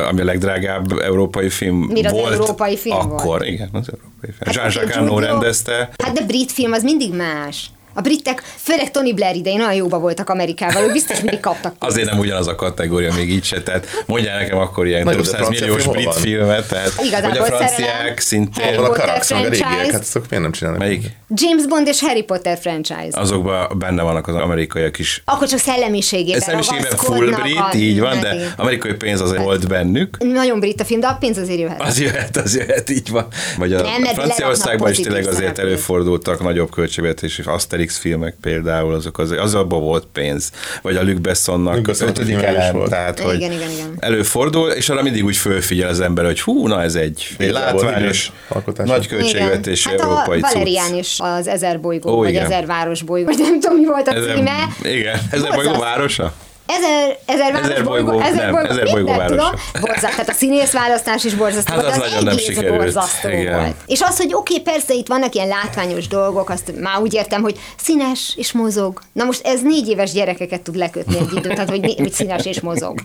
ami a legdrágább európai film Mire az volt. európai film volt? akkor, igen, az európai film. Hát Jean-Jacques rendezte. Hát de brit film az mindig más. A britek, főleg Tony Blair idején olyan jóba voltak Amerikával, ők biztos mindig kaptak. (laughs) Azért nem ugyanaz a kategória még így se, tehát mondjál nekem akkor ilyen Nagyon, több száz milliós brit van? filmet, tehát Igazából vagy a franciák szerelem, szintén, Harry a meg a régiek, hát azok miért nem csinálnak? melyik? James Bond és Harry Potter franchise. Azokban benne vannak az amerikaiak is. Akkor csak szellemiségében Szemiségben full brit, a- így van, de amerikai pénz azért volt bennük. Nagyon brit a film, de a pénz azért jöhet. Az jöhet, az jöhet, így van. Vagy a Franciaországban is tényleg azért előfordultak nagyobb költségvetésű Asterix filmek például, azok az, az abban volt pénz. Vagy a Luc Bessonnak Besson ötödik elem, volt. tehát hogy Igen, igen, igen. előfordul, és arra mindig úgy fölfigyel az ember, hogy hú, na ez egy, egy látványos, nagy költségvetésű Hát európai a Valerián cucc. is az ezer bolygó, Ó, vagy igen. ezer város bolygó, vagy nem tudom, mi volt a Ezer, címe. igen, ezer bolygó városa? Ezer, ezer, város Ezer bolygó, bolygó, ezer nem, bolygó, ezer bolygó tudom. Borzasztó, tehát a színész választás is borzasztó Hát volt, az de nagyon nem sikerült. borzasztó Igen. volt. És az, hogy oké, okay, persze itt vannak ilyen látványos dolgok, azt már úgy értem, hogy színes és mozog. Na most ez négy éves gyerekeket tud lekötni egy időt, tehát hogy, hogy színes és mozog.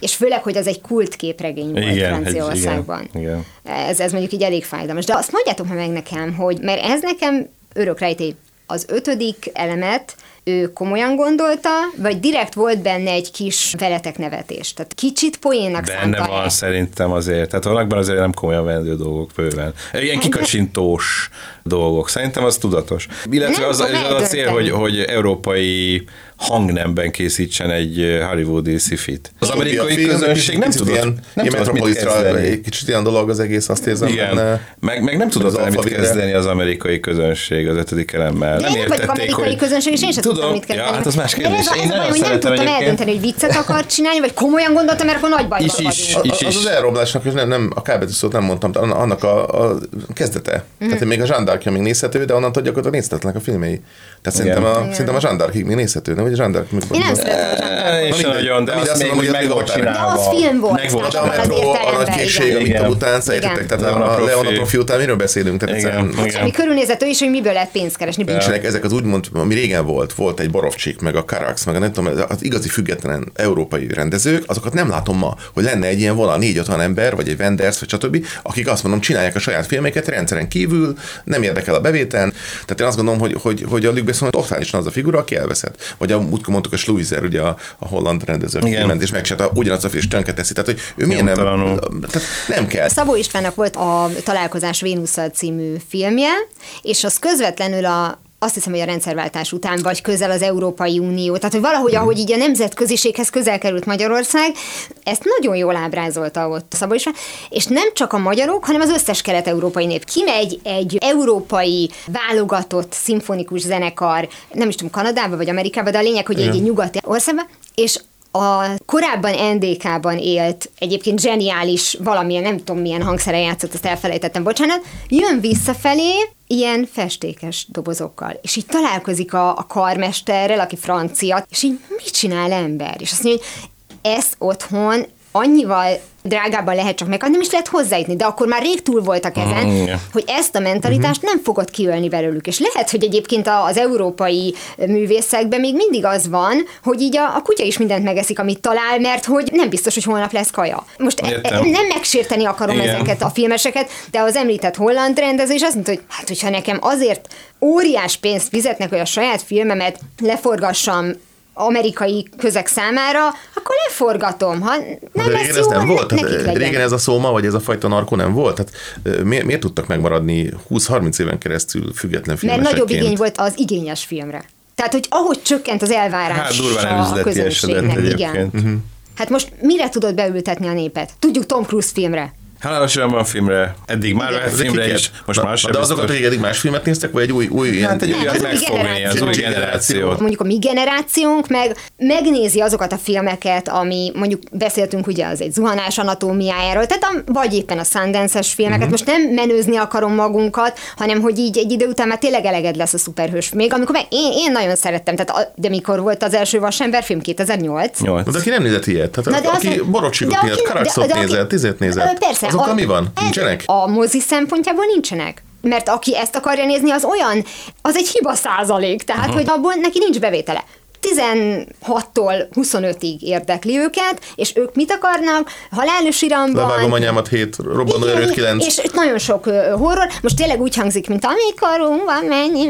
És főleg, hogy az egy kult képregény volt Igen, Franciaországban. igen, igen. Ez, ez mondjuk így elég fájdalmas. De azt mondjátok már meg nekem, hogy mert ez nekem örök rejtély. Az ötödik elemet ő komolyan gondolta, vagy direkt volt benne egy kis veletek nevetés? Tehát kicsit poénnak Benne szánta van el. szerintem azért. Tehát vannak benne azért nem komolyan vendő dolgok bőven. Ilyen kikacsintós dolgok. Szerintem az tudatos. Illetve Nem az, tudom az a cél, hogy, hogy európai hangnemben készítsen egy hollywoodi szifit. Az amerikai film, közönség nem tudott, ilyen, nem ilyen tudott mit kezdeni. egy kicsit ilyen dolog az egész, azt érzem. Igen, benne. meg, meg nem tudott az vele mit kezdeni az amerikai közönség az ötödik elemmel. Nem én nem vagyok értették, amerikai hogy... közönség, és én sem tudtam, mit kezdeni. Ja, hát az más kérdés. ez, Én ez a baj, nagyon hogy nem tudtam eldönteni, hogy viccet akar csinálni, vagy komolyan gondoltam, mert akkor nagy bajban Is, is. vagyunk. Az az elromlásnak, és nem, nem a kábetű szót nem mondtam, annak a, a kezdete. Mhm. Tehát még a zsándarkja még nézhető, de onnantól gyakorlatilag nézhetetlenek a filmei. Tehát szerintem a, szerintem a még nézhető, nem? Vagy a zsándark még Én nem szeretem a. Én sem mindegy. nagyon, de De azt még mondom, úgy hogy meg volt csinálva. De az film volt, Meg volt De a metró, a nagy kékség, amit a után, Igen. értetek? Tehát Leon a a, a profi. Után miről beszélünk? Tehát Igen, egyszerűen. Ami körülnézető is, hogy miből lehet pénzt keresni. nincsenek ezek az úgymond, ami régen volt, volt egy Borovcsik, meg a Karax, meg a nem tudom, az igazi független európai rendezők, azokat nem látom ma, hogy lenne egy ilyen vala négy olyan ember, vagy egy Wenders, vagy stb., akik azt mondom, csinálják a saját filmeket rendszeren kívül, nem érdekel a bevétel. Tehát én azt gondolom, hogy, hogy, hogy a Luc Besson totálisan az a figura, aki elveszett. Vagy a, úgy mondtuk a Schluizer, ugye a, a holland rendező, ment és megcsinálta ugyanazt a film, és tönkre teszi. Tehát, hogy ő miért nem, tehát nem kell. Szabó Istvánnak volt a Találkozás Vénusszal című filmje, és az közvetlenül a azt hiszem, hogy a rendszerváltás után vagy közel az Európai Unió. Tehát, hogy valahogy, ahogy így a nemzetköziséghez közel került Magyarország, ezt nagyon jól ábrázolta ott Szabó István, és nem csak a magyarok, hanem az összes kelet-európai nép. Kimegy egy európai válogatott szimfonikus zenekar, nem is tudom, Kanadába vagy Amerikába, de a lényeg, hogy egy, egy nyugati országba, és a korábban NDK-ban élt, egyébként zseniális, valamilyen, nem tudom milyen hangszere játszott, azt elfelejtettem, bocsánat, jön visszafelé ilyen festékes dobozokkal, és így találkozik a, a karmesterrel, aki francia, és így mit csinál ember? És azt mondja, hogy ezt otthon annyival drágábban lehet csak megkapni, nem is lehet hozzájutni, de akkor már rég túl voltak ezen, Mm, igen. hogy ezt a mentalitást nem fogod kiölni belőlük. És lehet, hogy egyébként az európai művészekben még mindig az van, hogy így a, a kutya is mindent megeszik, amit talál, mert hogy nem biztos, hogy holnap lesz kaja. Most e- e- nem megsérteni akarom Igen. ezeket a filmeseket, de az említett holland rendező is azt mondta, hogy hát, hogyha nekem azért óriás pénzt fizetnek, hogy a saját filmemet leforgassam amerikai közeg számára, akkor leforgatom. Ha nem De lesz régen jó, ez nem ne- volt? Tehát, legyen. régen ez a szóma, vagy ez a fajta narkó nem volt? Tehát ö, miért, miért tudtak megmaradni 20-30 éven keresztül független Mert filmesekként? nagyobb igény volt az igényes filmre. Tehát, hogy ahogy csökkent az elvárás Hát durván a közönségnek, igen. Mhm. Hát most mire tudod beültetni a népet? Tudjuk Tom Cruise filmre. Halálos Iramban filmre, eddig már Igen. filmre kiket? is, most már sem de azokat, hogy eddig más filmet néztek, vagy egy új, új ilyen... Hát egy az új megfogni, az új generáció. generációt. Mondjuk a mi generációnk meg megnézi azokat a filmeket, ami mondjuk beszéltünk ugye az egy zuhanás anatómiájáról, tehát a, vagy éppen a Sundance-es filmeket. Mhm. Most nem menőzni akarom magunkat, hanem hogy így egy idő után már tényleg eleged lesz a szuperhős. Még amikor meg, én, én nagyon szerettem, tehát a, de mikor volt az első Vasember film? 2008? Nyolc. De aki nem nézett ilyet, tehát Na, de aki az- borocsikot de nézett, aki- Karakszot nézett, tizet nézett. Persze. Azokkal a- mi van? Nincsenek? A mozi szempontjából nincsenek. Mert aki ezt akarja nézni, az olyan, az egy hiba százalék, tehát, hogy abból neki nincs bevétele. 16-tól 25-ig érdekli őket, és ők mit akarnak? Halálos iramban. Levágom anyámat 7, robbanó erőt 9. És nagyon sok horror. Most tényleg úgy hangzik, mint amikorunk van, mennyi,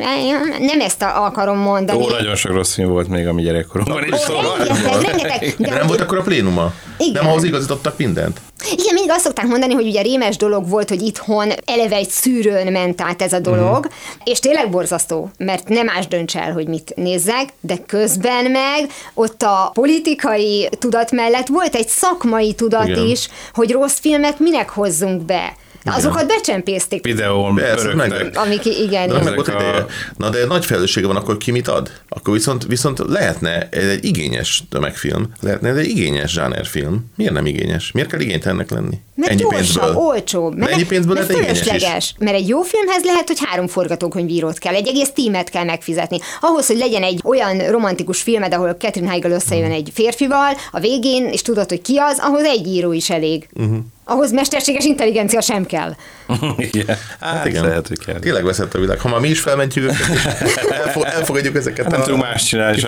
nem ezt akarom mondani. Ó, nagyon sok rossz film volt még a mi gyerekkorunkban Ó, rengeteg, rengeteg. De De nem volt akkor a plénuma? Igen. Nem ahhoz igazítottak mindent? Igen, mindig azt szokták mondani, hogy ugye rémes dolog volt, hogy itthon eleve egy szűrőn ment át ez a dolog, Mhm. és tényleg borzasztó, mert nem más dönts el, hogy mit nézzek, de közben meg ott a politikai tudat mellett volt egy szakmai tudat Igen. is, hogy rossz filmet minek hozzunk be. Azokat becsempészték, Videón öröknek. amik igen. De meg volt a- ideje. Na de nagy felelőssége van, akkor ki mit ad? Akkor viszont, viszont lehetne ez egy igényes tömegfilm, lehetne ez egy igényes zsánerfilm. Miért nem igényes? Miért kell igénytelennek lenni? Mert ennyi gyorsabb, pénzből. olcsóbb. De ennyi pénzből mert fölösleges. Mert egy jó filmhez lehet, hogy három forgatókönyvírót kell, egy egész tímet kell megfizetni. Ahhoz, hogy legyen egy olyan romantikus filmed, ahol Catherine Heigl összejön egy férfival a végén, és tudod, hogy ki az, ahhoz egy író is elég. Mhm. Ahhoz mesterséges intelligencia sem kell. (laughs) Igen. Hát igen. lehet, hogy kell. Tényleg veszett a világ. Ha már mi is felmentjük őket, (laughs) és elfo- elfogadjuk ezeket Nem a tudunk más csinálni.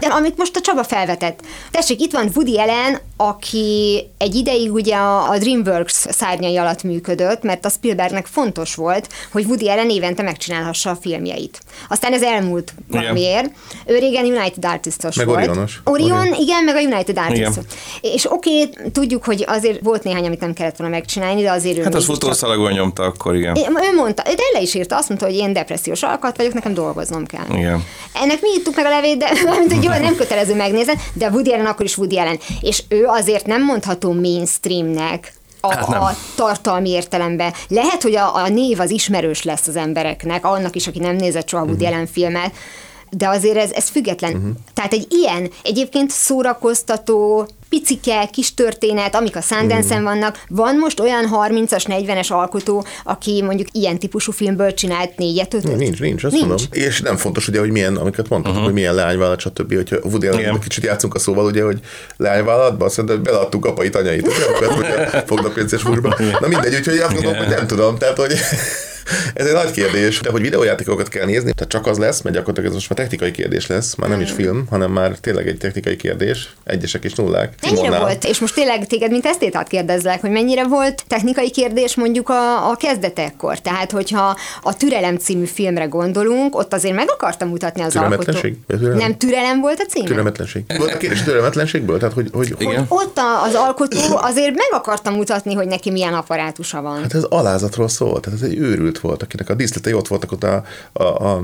De amit most a Csaba felvetett. Tessék, itt van Woody Allen, aki egy ideig ugye a DreamWorks szárnyai alatt működött, mert a Spielbergnek fontos volt, hogy Woody Allen évente megcsinálhassa a filmjeit. Aztán ez elmúlt valamiért. Ő régen United Artistos Meg volt. Orionos. Orion, Orion. igen, meg a United Artists. Igen. És oké, okay, tudjuk, hogy azért volt néhány, amit nem kellett volna megcsinálni, de azért ő Hát az futószalagon nyomta akkor, igen. ő mondta, de le is írta, azt mondta, hogy én depressziós alkat vagyok, nekem dolgoznom kell. Igen. Ennek mi írtuk meg a levét, de (laughs) mint, hogy jó, nem kötelező megnézni, de Woody Allen akkor is Woody Allen. És ő azért nem mondható mainstreamnek, a, Hát nem. a tartalmi értelemben. Lehet, hogy a, a név az ismerős lesz az embereknek, annak is, aki nem nézett soha Woody Allen filmet, de azért ez, ez független. Uh-huh. Tehát egy ilyen, egyébként szórakoztató, picike, kis történet, amik a Sundance-en vannak. Van most olyan 30-as, 40-es alkotó, aki mondjuk ilyen típusú filmből csinált négyet, ötöt? Nincs, nincs, azt Nincs. mondom. És nem fontos ugye, hogy milyen, amiket mondtuk, uh-huh. hogy milyen leányvállalat, stb. Hogyha Woody Allen kicsit játszunk a szóval, ugye, hogy leányvállalatban, azt mondta, hogy beleadtuk apait, anyait, ugye, ugye, fognak pénzes. Na mindegy, úgyhogy azt mondom, hogy nem tudom, tehát, hogy ez egy nagy kérdés, de hogy videójátékokat kell nézni, tehát csak az lesz, mert gyakorlatilag ez most már technikai kérdés lesz, már nem is film, hanem már tényleg egy technikai kérdés, egyesek és nullák. Mennyire Simonnál. volt, és most tényleg téged, mint esztétát kérdezlek, hogy mennyire volt technikai kérdés mondjuk a, a kezdetekkor? Tehát, hogyha a Türelem című filmre gondolunk, ott azért meg akartam mutatni az alkotó. Türelmetlenség? Türelem? Nem türelem volt a címe? Türelmetlenség. Volt a kérdés türelmetlenségből? Tehát, hogy, hogy, Igen. Hogy ott a, az alkotó azért meg akartam mutatni, hogy neki milyen apparátusa van. Hát ez alázatról szól, tehát ez egy őrült volt, akinek a díszletei ott voltak ott a, a, a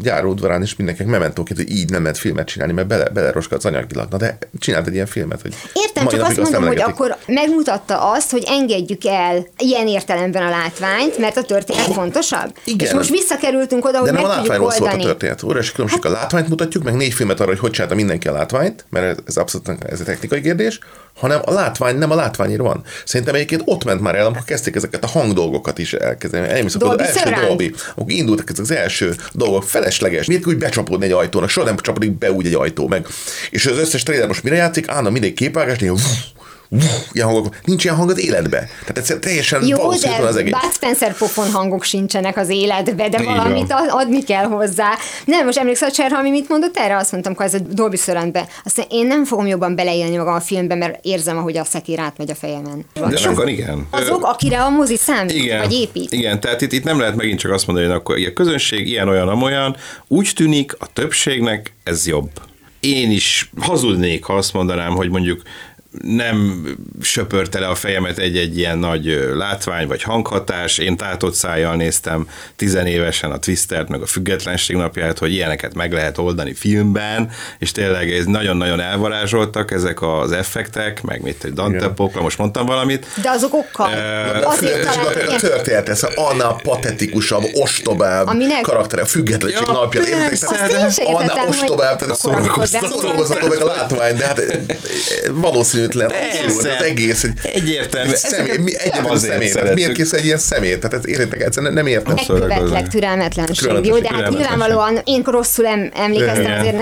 gyáródvarán, és mindenkinek mementóként, hogy így nem lehet filmet csinálni, mert bele, beleroskadsz anyagilag. Na de csinált egy ilyen filmet, hogy Értem, csak azt mondom, hogy akkor megmutatta azt, hogy engedjük el ilyen értelemben a látványt, mert a történet fontosabb. Igen. És most visszakerültünk oda, hogy De nem meg a látványról szólt a történet. Óriási különbség. A látványt mutatjuk, meg négy filmet arra, hogy hogy csinálta mindenki a látványt, mert ez, ez abszolút ez egy technikai kérdés, hanem a látvány nem a látványért van. Szerintem egyébként ott ment már el, amikor kezdték ezeket a hangdolgokat is elkezdeni. Elmész, akkor az Dolby első. Dolby, akkor indultak ezek az első dolgok, felesleges. Miért úgy becsapódni egy ajtónak? Soha nem csapódik be úgy egy ajtó meg. És az összes trailer most mire játszik? Állna mindig képvágás, néha ilyen hangok, nincs ilyen hang az életbe. Tehát ez teljesen Jó, de az egész. Bud Spencer pofon hangok sincsenek az életbe, de Így valamit van. ad- adni kell hozzá. Nem, most emlékszel, Cserhalmi mit mondott erre? Azt mondtam, hogy ez a Dolby Surroundbe. Azt mondja, én nem fogom jobban beleélni magam a filmbe, mert érzem, ahogy a szekér átmegy a fejemen. De sokan igen. Azok, akire a mozi számít, Igen, vagy épít. igen, tehát itt, itt nem lehet megint csak azt mondani, hogy akkor a közönség ilyen, olyan, amolyan. Úgy tűnik a többségnek ez jobb. Én is hazudnék, ha azt mondanám, hogy mondjuk nem söpörte le a fejemet egy-egy ilyen nagy látvány vagy hanghatás. Én tátott szájjal néztem tizenévesen a Twistert, meg a Függetlenség napját, hogy ilyeneket meg lehet oldani filmben, és tényleg ez nagyon-nagyon elvarázsoltak ezek az effektek, meg mit egy Dante Pokla, most mondtam valamit. De azok okkal. Azért Csak a talán történet, ez a Anna patetikusabb, ostobább Aminek- karaktere, függetlenség Ja, napja. hogy- ostobább, tehát szórakoztató meg a látvány, de hát eh, valószínűtlen abszurd az egész. hogy Egyértelmű. Személy, mi, egyetlen azért személy. Tehát szeretjük. miért kész egy ilyen személy? Tehát értek egyszerűen nem értem. Megkövetlek türelmetlenség. Türelmetlenség, Jó, de hát nyilvánvalóan én rosszul em- emlékeztem azért.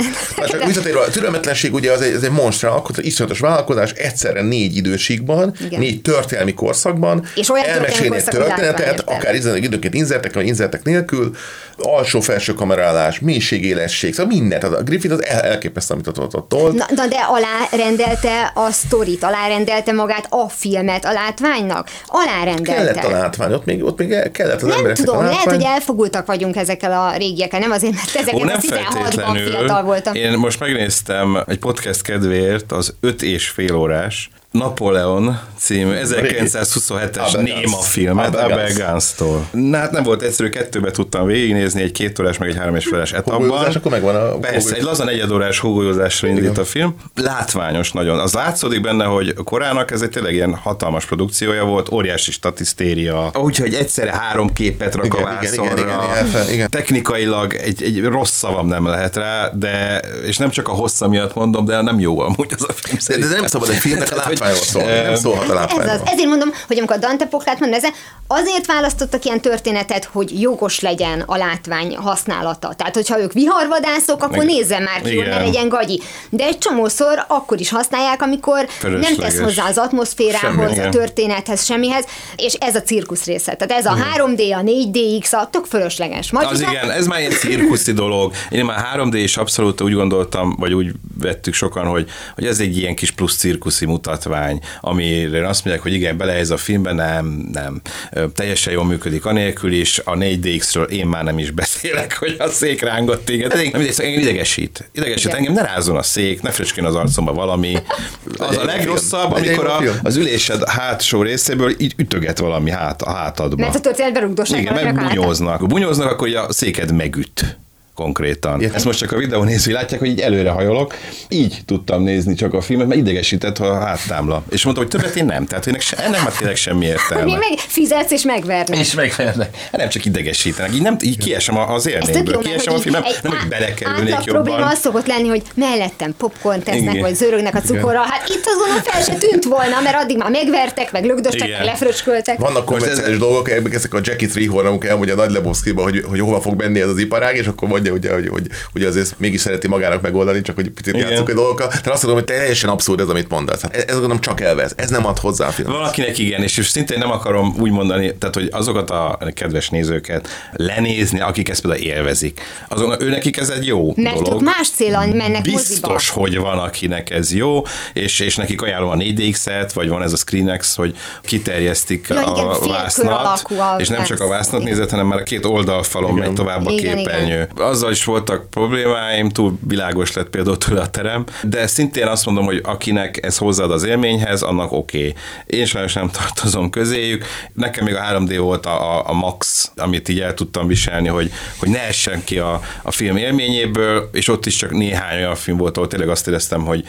Csak Nem. visszatérve, a türelmetlenség ugye az egy, az egy monstra, akkor az iszonyatos vállalkozás egyszerre négy időségben, négy történelmi korszakban, És olyan elmesélni egy történetet, akár időnként inzertek, vagy inzertek nélkül, alsó-felső kamerálás, mélységélesség, szóval mindent. A Griffith az el, elképesztő, amit ott, ott, ott. Na, na, de alárendelte a sztorit, alárendelte magát a filmet a látványnak? Alárendelte. Kellett a látvány, ott még, ott még el- kellett az nem embereknek tudom, a lehet, látvány. hogy elfogultak vagyunk ezekkel a régiekkel, nem azért, mert Ó, ezeket nem a 16-ban feltétlenül. fiatal voltam. Én most megnéztem egy podcast kedvéért az öt és fél órás Napoleon című 1927-es Abel néma filmet Abel Abel Gance. Gance-tól. Na hát nem volt egyszerű, kettőbe tudtam végignézni, egy két órás, meg egy három és feles etapban. Akkor megvan a Persze, egy laza negyedórás hógolyózásra indít a film. Látványos nagyon. Az látszódik benne, hogy korának ez egy tényleg ilyen hatalmas produkciója volt, óriási statisztéria. Úgyhogy egyszerre három képet rak Igen, a igen, igen, igen, igen, fel- igen. Technikailag egy, egy rossz szavam nem lehet rá, de, és nem csak a hossza miatt mondom, de nem jó amúgy az a film De, de nem szabad egy filmnek a szólni, eh, nem szólhat a Ez az. Ezért mondom, hogy amikor a Dante Poklát mondom, ezen, azért választottak ilyen történetet, hogy jogos legyen a látvány használata. Tehát, hogyha ők viharvadászok, akkor Igen. nézzen már ki, hogy ne Igen. legyen gagyi. De egy csomószor akkor is használják, amikor nem Fölösleges. tesz hozzá az atmoszférához, Semmi, a igen. történethez, semmihez, és ez a cirkusz része. Tehát ez a 3D, a 4DX, a tök fölösleges. Majd, Az igen, ez már egy cirkuszi dolog. Én már 3D és abszolút úgy gondoltam, vagy úgy vettük sokan, hogy, hogy ez egy ilyen kis plusz cirkuszi mutatvány, amire azt mondják, hogy igen, bele ez a filmbe, nem, nem. Teljesen jól működik anélkül is, a 4DX-ről én már nem is beszélek, hogy a szék rángott téged. Ez engem engem idegesít. Idegesít Igen. engem, ne rázzon a szék, ne fröcskén az arcomba valami. Az a legrosszabb, amikor a, az ülésed hátsó részéből így ütöget valami hát, a hátadba. mert a történetben rugdossák Igen, hátán. bunyóznak. Bunyóznak, akkor a széked megüt konkrétan. Ezt most csak a videó nézői látják, hogy így előre hajolok. Így tudtam nézni csak a filmet, mert idegesített a háttámla. És mondtam, hogy többet én nem. Tehát ennek, se, ennek már tényleg semmi Hogy értelme. még meg fizetsz és megvernek. És megvernek. Hát nem csak idegesítenek. Így, nem, így kiesem az élményből. Kiesem a hogy filmet, így nem, egy hogy belekerülnék átlag probléma jobban. az szokott lenni, hogy mellettem popcorn tesznek, Igen. vagy zörögnek a cukorra. Hát itt azon fel se tűnt volna, mert addig már megvertek, meg lögdöstek, meg lefröcsköltek. Vannak konvencionális dolgok, ezek- a Jackie Treehorn, amikor elmondja a Nagy Lebowski-ba, hogy, hogy hova fog menni ez az iparág, és akkor mondja, ugye, hogy, hogy, hogy azért mégis szereti magának megoldani, csak hogy picit Igen. játszunk a dolgokkal. Tehát azt mondom, hogy teljesen abszurd ez, amit mondasz. Hát ez, ez gondolom csak elvesz. Ez nem ad hozzá a film. Valakinek igen, és szintén nem akarom úgy mondani, tehát hogy azokat a kedves nézőket lenézni, akik ezt például élvezik. Azon, ő nekik ez egy jó Mert dolog. más célon mennek moziba. Biztos, hogy van, akinek ez jó, és, és nekik ajánlom a 4DX-et, vagy van ez a ScreenX, hogy kiterjesztik Ja, igen, a vásznat, és nem csak a vász. vásznat Igen. nézett, hanem már a két oldalfalon megy tovább a Igen, képernyő. Azzal is voltak problémáim, túl világos lett például tőle a terem, de szintén azt mondom, hogy akinek ez hozzáad az élményhez, annak oké. Okay. Én sajnos nem tartozom közéjük. Nekem még a 3D volt a, a, a max, amit így el tudtam viselni, hogy, hogy ne essen ki a, a film élményéből, és ott is csak néhány olyan film volt, ahol tényleg azt éreztem, hogy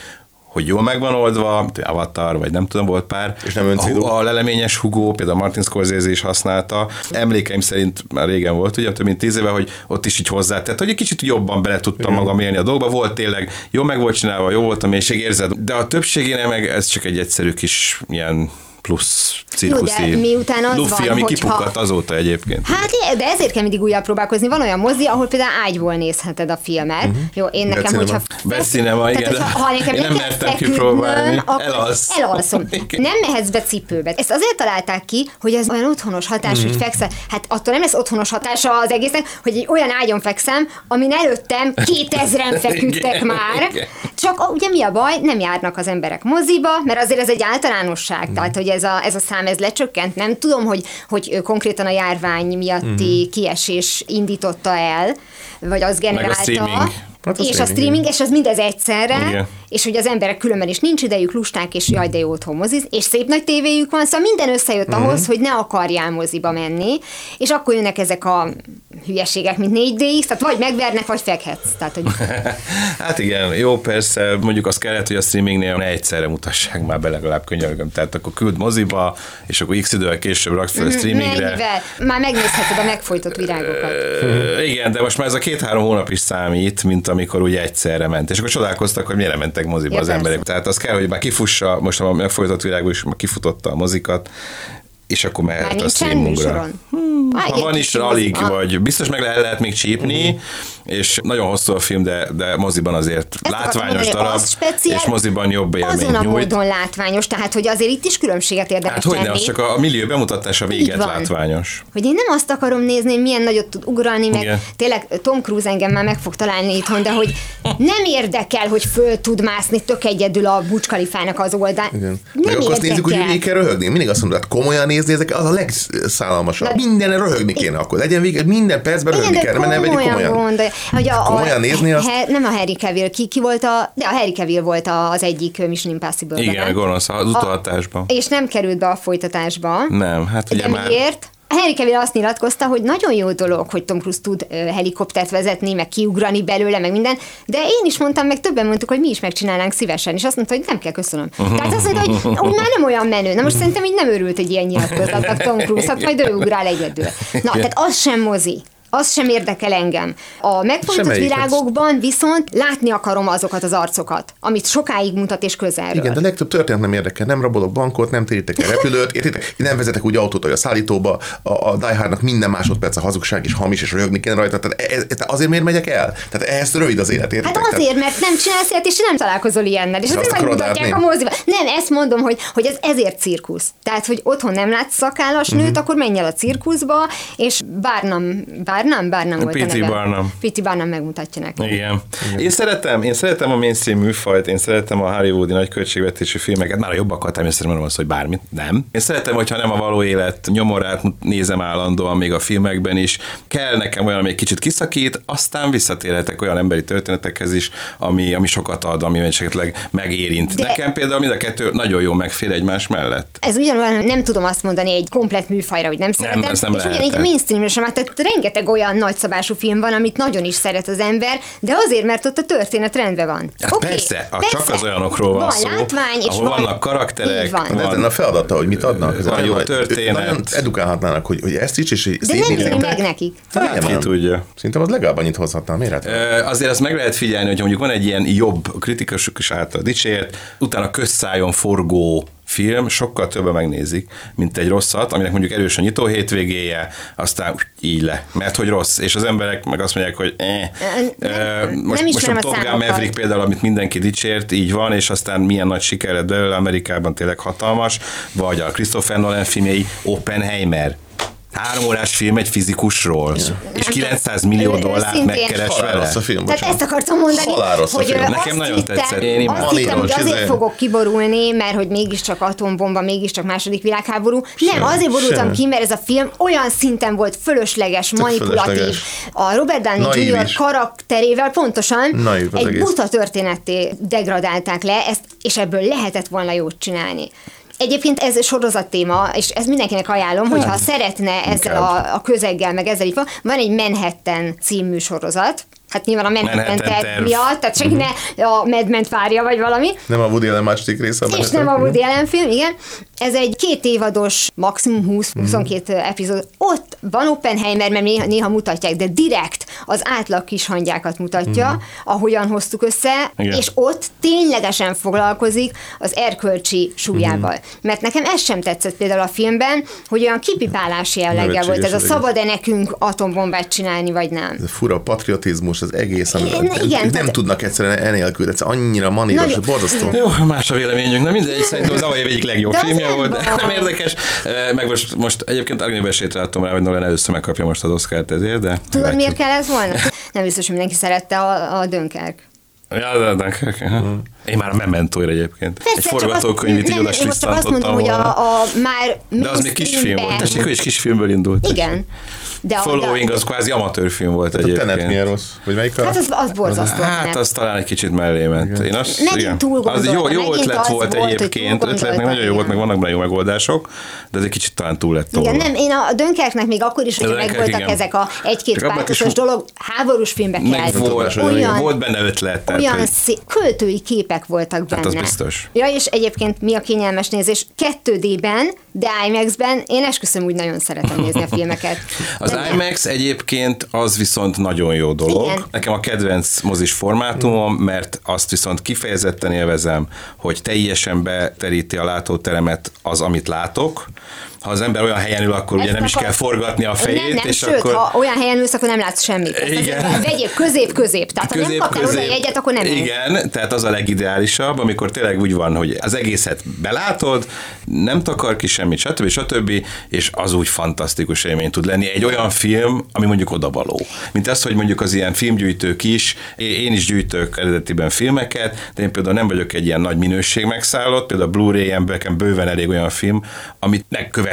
hogy jól megvan oldva, Avatar, vagy nem tudom, volt pár. És nem öncélú. A, a leleményes hugó, például Martin Scorsese is használta. Emlékeim szerint már régen volt, ugye több mint tíz éve, hogy ott is így hozzátett, hogy egy kicsit jobban bele tudtam magam élni a dolgba. Volt tényleg, jó meg volt csinálva, jó volt a mélység, érzed, de a többségénél meg ez csak egy egyszerű kis ilyen plusz Jó, cirkuszi. de miután az Luffy, van, ami hogyha- kipukkadt azóta egyébként. Hát, de ezért kell mindig újra próbálkozni. Van olyan mozi, ahol például ágyból nézheted a filmet. Uh-huh. Jó, én nekem, Webcinema. hogyha... Webcinema, igen, Tehát, hogyha, ha nekem én nem mertem kipróbálni. Elalsz. Elalszom. (laughs) Nem mehetsz be cipőbe. Ezt azért találták ki, hogy ez olyan otthonos hatás, Mhm. hogy fekszel. Hát attól nem lesz otthonos hatása az egésznek, hogy egy olyan ágyon fekszem, amin előttem 2000-en (laughs) feküdtek már. Csak ugye mi a baj? Nem járnak az emberek moziba, mert azért ez egy általánosság. Tehát, hogy ez a, ez a szám ez lecsökkent. Nem tudom, hogy, hogy konkrétan a járvány miatti kiesés indította el, vagy az generálta. streaming. Hát a és a streaming, streaming, és az mindez egyszerre, Igen. és hogy az emberek különben is nincs idejük, lusták, és jaj, de jó otthon moziz, és szép nagy tévéjük van, szóval minden összejött Mhm. ahhoz, hogy ne akarjál moziba menni, és akkor jönnek ezek a hülyeségek, mint 4 d tehát vagy megvernek, vagy fekhetsz. Tehát, hogy (laughs) Hát igen, jó, persze, mondjuk az kellett, hogy a streamingnél ne egyszerre mutassák már be legalább könyörgöm. Tehát akkor küld moziba, és akkor x idővel később raksz fel a streamingre. mennyivel? Már megnézheted a megfojtott virágokat. Igen, de most már ez a két-három hónap is számít, mint amikor ugye egyszerre ment. És akkor csodálkoztak, hogy miért mentek moziba Ja, az persze. emberek. Tehát az kell, hogy már kifussa, most a megfojtott világból is már kifutotta a mozikat, és akkor mehet a műsoron? Á, Ha van is Ah. vagy biztos meg le lehet még csípni, és nagyon hosszú a film, de, de moziban azért Ezt látványos mondani, darab, az speciál, és moziban jobb Azon élményt a nyújt. módon látványos, tehát hogy azért itt is különbséget érdemes Hát hogy ne, az csak a, a millió bemutatása véget látványos. Hogy én nem azt akarom nézni, hogy milyen nagyot tud ugrani, meg Igen. tényleg Tom Cruise engem már meg fog találni itthon, de hogy nem érdekel, hogy föl tud mászni tök egyedül a Burj Khalifának az oldalán. Igen. Nem Meg akkor azt nézzük, hogy végig kell röhögni. Mindig azt mondod, hát komolyan nézni, ezek az a legszállalmasabb. Minden röhögni kéne akkor. Legyen végig, minden percben röhögni kell, mert nem vegyük komolyan komolyan. Hogy a, a, Komolyan nézni azt? He, nem a Harry Cavill, ki, ki volt a, de a Harry Cavill volt a, az egyik Mission Impossible-ben. Igen, gonosz, az utalhatásban. És nem került be a folytatásba. Nem, hát ugye De már... miért? A Harry Cavill azt nyilatkozta, hogy nagyon jó dolog, hogy Tom Cruise tud helikoptert vezetni, meg kiugrani belőle, meg minden, de én is mondtam, meg többen mondtuk, hogy mi is megcsinálnánk szívesen, és azt mondta, hogy nem kell, köszönöm. Tehát azt mondta, hogy (laughs) úgy már nem olyan menő. Na most szerintem így nem örült egy ilyen nyilatkozatnak Tom Cruise, hát majd ő ugrál egyedül. Na, tehát az sem mozi. Az sem érdekel engem. A megfojtott Semmelyiket. virágokban viszont látni akarom azokat az arcokat, amit sokáig mutat és közelről. Igen, de legtöbb történet nem érdekel. Nem rabolok bankot, nem térítek el repülőt, értitek? Nem vezetek úgy autót, hogy a szállítóba, a, a Die Hardnak minden másodperc a hazugság és hamis, és röhögni kéne rajta. Tehát ez, azért miért megyek el? Tehát ehhez rövid az élet, értitek? Hát azért, mert nem csinálsz ilyet, és nem találkozol ilyennel. És azt azért megmutatják a moziba. Nem, ezt mondom, hogy, hogy ez ezért cirkusz. Tehát, hogy otthon nem látsz szakállas nőt, akkor menj el a cirkuszba, és Barnum, Barnum, Barnum volt a P.T. Barnum. P.T. Barnum megmutatja neked. Igen. Én szeretem, én szeretem a mainstream műfajt, én szeretem a hollywoodi nagy költségvetésű filmeket, már a jobbakat természetesen mondom azt, hogy bármit, nem. Én szeretem, hogyha nem a való élet nyomorát nézem állandóan, még a filmekben is. Kell nekem olyan, ami egy kicsit kiszakít, aztán visszatérhetek olyan emberi történetekhez is, ami, ami sokat ad, ami esetleg megérint. De- De... Nekem például mind a kettő nagyon jó megfér egymás mellett. Ez ugyanolyan, nem tudom azt mondani egy komplet műfajra, hogy nem szeretem. ezt nem és lehet. ugyanígy a mainstreamre sem, hát tehát rengeteg olyan nagyszabású film van, amit nagyon is szeret az ember, de azért, mert ott a történet rendben van. Hát Oké, persze, a- csak az olyanokról van szó, látvány, és ahol van, vannak karakterek, van. De van- ezen a feladata, hogy mit adnak. ez Van jó történet. Nagyon edukálhatnának, hogy, hogy ezt is, és De nem éri meg nekik. Hát, Milyen ki van? tudja. Szerintem az legalább annyit hozhatna. Miért? Hát? Ö, Azért azt meg lehet figyelni, hogy mondjuk van egy ilyen jobb kritikusok is által dicsért, utána közszájon forgó film, sokkal többen megnézik, mint egy rosszat, aminek mondjuk erős a nyitó hétvégéje, aztán így le, mert hogy rossz, és az emberek meg azt mondják, hogy eh. Nem- Ö, nem most, most a Top Gun. Maverick például, amit mindenki dicsért, így van, és aztán milyen nagy siker lett belőle Amerikában, tényleg hatalmas, vagy a Christopher Nolan filmjei, Oppenheimer, Három órás film egy fizikusról, és 900 millió Ő- dollárt őszintén- megkeres vele. a film, Tehát ezt akartam mondani, Halál rossz a hogy film. Nekem nagyon hittem, tetszett. Én imádtam. azt hittem, hogy azért fogok kiborulni, mert hogy mégiscsak atombomba, mégiscsak második világháború. Nem, azért borultam ki, mert ez a film olyan szinten volt fölösleges, manipulatív. fölösleges. A Robert Downey Jr. karakterével pontosan Naív az egy buta történetté degradálták le, ezt, és ebből lehetett volna jót csinálni. Egyébként ez sorozat téma, és ez mindenkinek ajánlom, hogyha szeretne ezzel a, a közeggel, meg ezzel így van, van egy Manhattan című sorozat, Hát nyilván a Manhattan, Manhattan terv miatt, tehát senki ne a Mad Men várja, vagy valami. Nem a Woody Allen második része. És nem a Woody Allen film, igen. Ez egy két évados, maximum 20-22 epizód. Ott van Oppenheimer, mert néha, néha mutatják, de direkt az átlag kis hangyákat mutatja, ahogyan hoztuk össze, Igen. és ott ténylegesen foglalkozik az erkölcsi súlyával. Mert nekem ez sem tetszett például a filmben, hogy olyan kipipálási jelleggel volt. Ez a szabad-e nekünk atombombát csinálni, vagy nem. Ez a fura patriotizmus, az egész, ami, Igen, nem, tehát- tudnak egyszerűen enélkül, ez annyira maníros, Nagyon- borzasztó. Jó, más a véleményünk, na mindegy, szerintem az év egyik legjobb De filmje volt, de nem érdekes. Meg most, most egyébként Agni esélyt adtam rá, hogy Nolan először megkapja most az Oscar-t ezért, de... Tudod, meglátjuk. miért kell ez volna? Nem biztos, hogy mindenki szerette a, a Dönkerk. Ja, de, de, de, én már a Mementóira egyébként. egy csak azt- forgatókönyvét így oda én most csak azt mondom, hogy a, a már De az még kisfilm volt. Tessék, ő is kisfilmből indult. Igen. De a, Following de, az kvázi amatőrfilm volt A Tenet egyébként. milyen rossz? Vagy melyik a... Hát az, az borzasztó. Hát nem? az talán egy kicsit mellé ment. Én azt, Megint igen. túl az jó, gondolta, jó ötlet az volt hogy egyébként, ötletnek gondolta, nagyon jó volt, meg vannak benne jó megoldások, de ez egy kicsit talán túl lett tolva. Igen, nem, én a Dönkerknek még akkor is, hogy A meg Dunkirk, voltak igen. ezek a egy-két pártosos dolog, háborús filmbe kell. Volt, benne ötlet. Olyan hogy- költői képek voltak benne. Hát az biztos. Ja, és egyébként mi a kényelmes nézés? 2D-ben, de IMAX-ben én esküszöm úgy nagyon szeretem nézni a filmeket. (laughs) Az De- IMAX egyébként az viszont nagyon jó dolog. Igen. Nekem a kedvenc mozis formátumom, mert azt viszont kifejezetten élvezem, hogy teljesen beteríti a látóteremet az, amit látok. Ha az ember olyan helyen ül, akkor ugye Ezt nem is akar- kell forgatni a fejét, nem, nem, és sőt, akkor... ha olyan helyen ülsz, akkor nem látsz semmit. Ezt Igen. Vegyél közép-közép. Tehát ha nem kaptál oda jegyet, akkor nem. Igen, tehát az a legideálisabb, amikor tényleg úgy van, hogy az egészet belátod, nem takar ki semmit, stb. stb. és az úgy fantasztikus élmény tud lenni. Egy olyan film, ami mondjuk odavaló. Mint az, hogy mondjuk az ilyen filmgyűjtők is, én is gyűjtök eredetiben filmeket, de én például nem vagyok egy ilyen nagy minőség megszállott, például a Blu-ray-en bőven elég olyan film, amit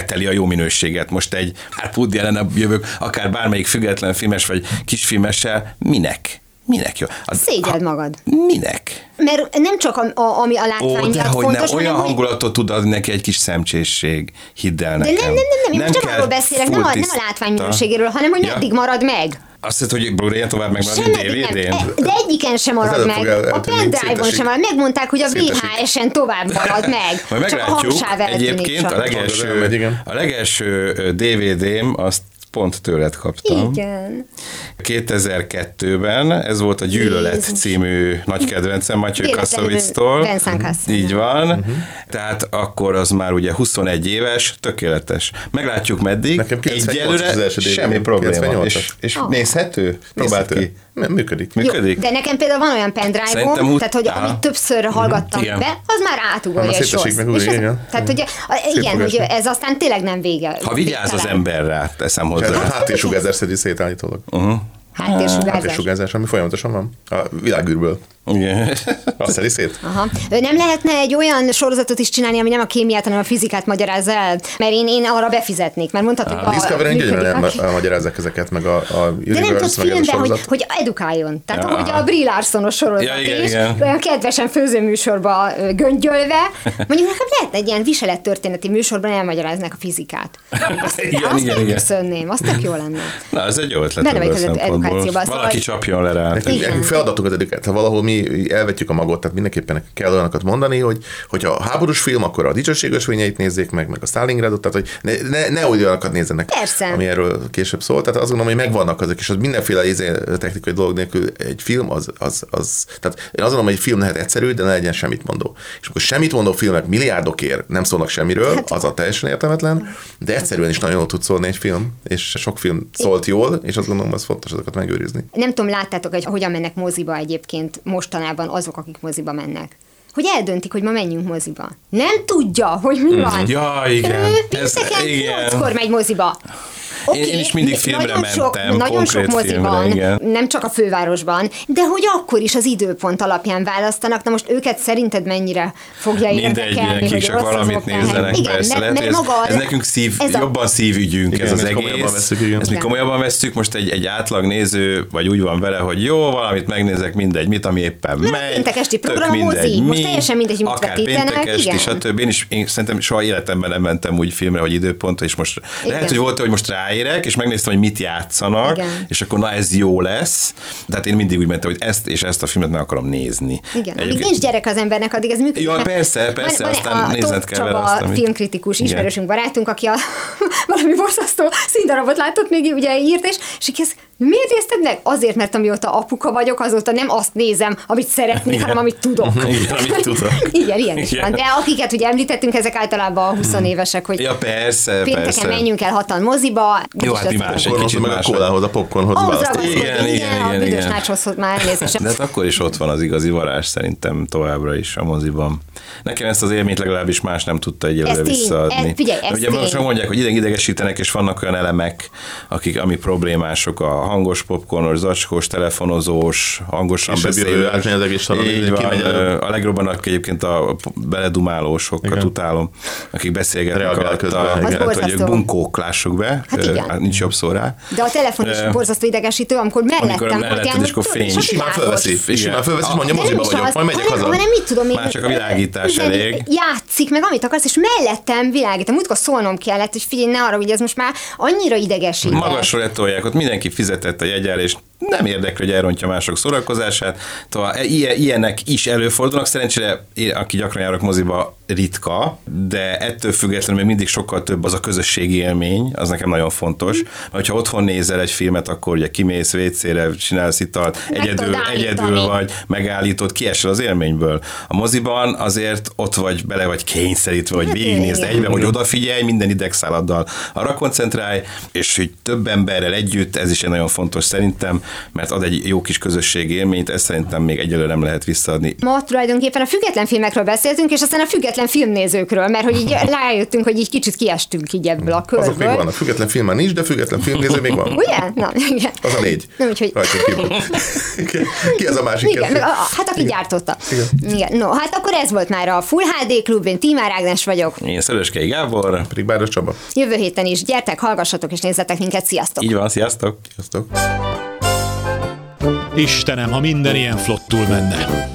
megköveteli a jó minőséget. Most egy, Woody Allen jövök, akár bármelyik független filmes vagy kisfilmessel, minek? Minek jó? Az, Szégyeld magad. Minek? Mert nem csak a, a, ami a látvány Ó, miatt de hogy fontos, nem, olyan hanem, hangulatot tud adni neki egy kis szemcsészség, hidd el de nekem. nem, nem, nem, nem, én most csak arról beszélek, nem a, nem a látvány minőségéről, hanem hogy Ja. meddig marad meg. Azt hiszed, hogy Blu-ray-en tovább megmarad, mint? E, De egyiken sem marad meg. el- A pendrive-on sem marad. Megmondták, hogy a. VHS-en tovább marad meg. Majd Csak a meglátjuk. Egyébként a legelső, a legelső DVD-m, azt pont tőled kaptam. Igen. 2002-ben, ez volt a Gyűlölet Jézus. című nagy kedvencem. Vincent Cassel. Így van. Tehát akkor az már ugye 21 éves, tökéletes. Meglátjuk meddig. Nekem 98 az első semmi probléma. 98-as. És, és Ah. nézhető? Próbáld Nézhető. ki. Nem, működik. Működik? Jó, de nekem például van olyan pendrive-om, tehát hogy Aha. amit többször hallgattam Igen. be, az már átugorja Már és rossz. meg újra, És ez- igen. Tehát ugye, a- igen, hogy ez aztán tényleg nem vége. Ha vigyáz az ember rá, teszem hozzá. Háttérsugárzás szedi szét állítólag. Háttérsugárzás. Háttérsugárzás, ami folyamatosan van. A világűrből. Igen. Azt szedi szét. Aha. Nem lehetne egy olyan sorozatot is csinálni, ami nem a kémiát, hanem a fizikát magyarázza el? Mert én, én arra befizetnék, mert mondhatjuk, A Discovery-en gyönyörűen elmagyarázzák ezeket, meg a, a de nem tudsz Universe, filmben, hogy, hogy edukáljon. Tehát Ja. ahogy a Brie Larsonos sorozat Ja, igen, is, igen. olyan kedvesen főzőműsorba göngyölve, mondjuk nekem lehetne egy ilyen viselettörténeti műsorban elmagyaráznák a fizikát. Azt, Igen, azt igen, igen. azt tök jó lenne. Na, ez egy jó ötlet Benne vagyok edukációban, szóval- Valaki csapjon le rá. Nekünk, feladatunk az. Ha valahol mi elvetjük a magot, tehát mindenképpen kell olyanokat mondani, hogy hogyha háborús film, akkor a dicsőséges vényeit nézzék meg, meg a Stalingradot, tehát hogy ne, ne, ne olyanokat nézzenek, Persze. ami erről később szól. Tehát azt gondolom, hogy megvannak azok, és az mindenféle izé, technikai dolog nélkül egy film, az, az, az, tehát én azt gondolom, hogy egy film lehet egyszerű, de ne legyen semmit mondó. És akkor semmit mondó filmek milliárdokért nem szólnak semmiről, Hát- az a teljesen értelmetlen, de egyszerűen is nagyon jól tud szólni egy film, és sok film szólt jól, és azt gondolom, az fontos azokat megőrizni. Nem tudom, láttátok, hogy hogyan mennek moziba egyébként mostanában azok, akik moziba mennek. Hogy eldöntik, hogy ma menjünk moziba. Nem tudja, hogy mi van. Mhm. Ja, igen. Pénteken igen. 8-kor megy moziba. Én- én is mindig filmre nagyon sok, mentem, nagyon sok mozi filmre, van, igen. nem csak a fővárosban, de hogy akkor is az időpont alapján választanak. Na most őket szerinted mennyire fogja Mindegy, érdekelni, hogy csak valamit nézzenek, Igen, persze. mert- mert ez, maga- ez nekünk szív, ez a- jobban szívügyünk Igen, ez az egész. vesszük, igen. Ezt mi komolyabban vesszük, most egy, egy átlag néző, vagy úgy van vele, hogy jó, valamit megnézek, mindegy, mit, ami éppen Mert a megy. péntek esti program mindegy, Most teljesen mindegy, mit akár vetítenek, péntek esti, stb. Én is én szerintem soha életemben nem mentem úgy filmre, hogy időpont, és most lehet, hogy volt, hogy most ráérek, ráérek, és megnéztem, hogy mit játszanak, Igen. és akkor na ez jó lesz. Tehát én mindig úgy mentem, hogy ezt és ezt a filmet meg akarom nézni. Igen, amíg nincs gyerek az embernek, addig ez működik. Ja, persze, persze, van, aztán a nézned kell vele azt, amit- filmkritikus Igen. ismerősünk, barátunk, aki a, (laughs) valami borzasztó színdarabot látott még ugye írt, és, és ez, miért nézted meg? Azért, mert amióta apuka vagyok, azóta nem azt nézem, amit szeretnék, hanem amit tudok. (laughs) Igen, amit tudok. Igen, ilyen is Igen. van. De akiket ugye említettünk, ezek általában a 20 évesek, hogy Ja, persze, pénteken persze. menjünk el hatan moziba. Jó, hát mi más, egy kicsit meg a kólához, a popcornhoz Ahhoz választani. ragaszkodni, Igen, igen, a igen, büdös igen. nácshoz már elnézést. De hát akkor is ott van az igazi varázs szerintem továbbra is a moziban. Nekem ezt az élményt legalábbis más nem tudta egyelőre visszaadni. ez- figyelj, ez Ugye tény. most mondják, hogy ideg idegesítenek, és vannak olyan elemek, akik, ami problémások, a hangos popcornos, zacskós, telefonozós, hangosan És a beszélő. Így van, a legrobbanak egyébként a beledumálósokat Igen. utálom, akik beszélgetnek Reagál alatt, közben, a, hát, hogy borzasztó. bunkók, lássuk be, Hát igen. nincs jobb szó rá. De a telefon is borzasztó idegesítő, amikor mellettem amikor ilyen, és akkor fény. csak Simán fölveszi, és simán fölveszi, és mondja, moziba vagyok, majd megyek haza. hanem mit tudom én. Már csak a világítás üzen- elég. Játszik, meg amit akarsz, és mellettem világít. Múltkor szólnom kellett, hogy figyelj, ne arra, hogy ez most már annyira idegesít. Magasra letolják, ott mindenki fizetett a jegyel, és nem érdekli, hogy elrontja mások szórakozását. Tovább, ilyen, ilyenek is előfordulnak. Szerencsére, én, aki gyakran járok moziba, ritka, de ettől függetlenül még mindig sokkal több az a közösségi élmény, az nekem nagyon fontos. Mert hogyha otthon nézel egy filmet, akkor ugye kimész WC-re, csinálsz italt, Meg egyedül, egyedül vagy, megállítod, kiesel az élményből. A moziban azért ott vagy, bele vagy kényszerítve, hogy Hát végignézd egyben, hogy odafigyelj, minden idegszáladdal arra koncentrálj, és hogy több emberrel együtt, ez is egy nagyon fontos szerintem, mert ad egy jó kis közösségi élményt, ezt szerintem még egyelőre nem lehet visszaadni. Ma tulajdonképpen a független filmekről beszéltünk, és aztán a független filmnézőkről, mert hogy így (laughs) rájöttünk, hogy így kicsit kiestünk így ebből a körből. Azok még vannak. Független film már nincs, de független filmnéző még van. (laughs) Ugye? Na, igen. Az a négy. Nem, úgyhogy... (laughs) Ki az a másik Igen, kettő? a- hát aki gyártotta. Igen. Igen. No, hát akkor ez volt már a Full HD Klub, én Tímár Ágnes vagyok. Én Szöröskei Gábor, Pedig Báros Csaba. Jövő héten is gyertek, hallgassatok és nézzetek minket, sziasztok! így van, sziasztok! Sziasztok. Istenem, ha minden ilyen flottul menne.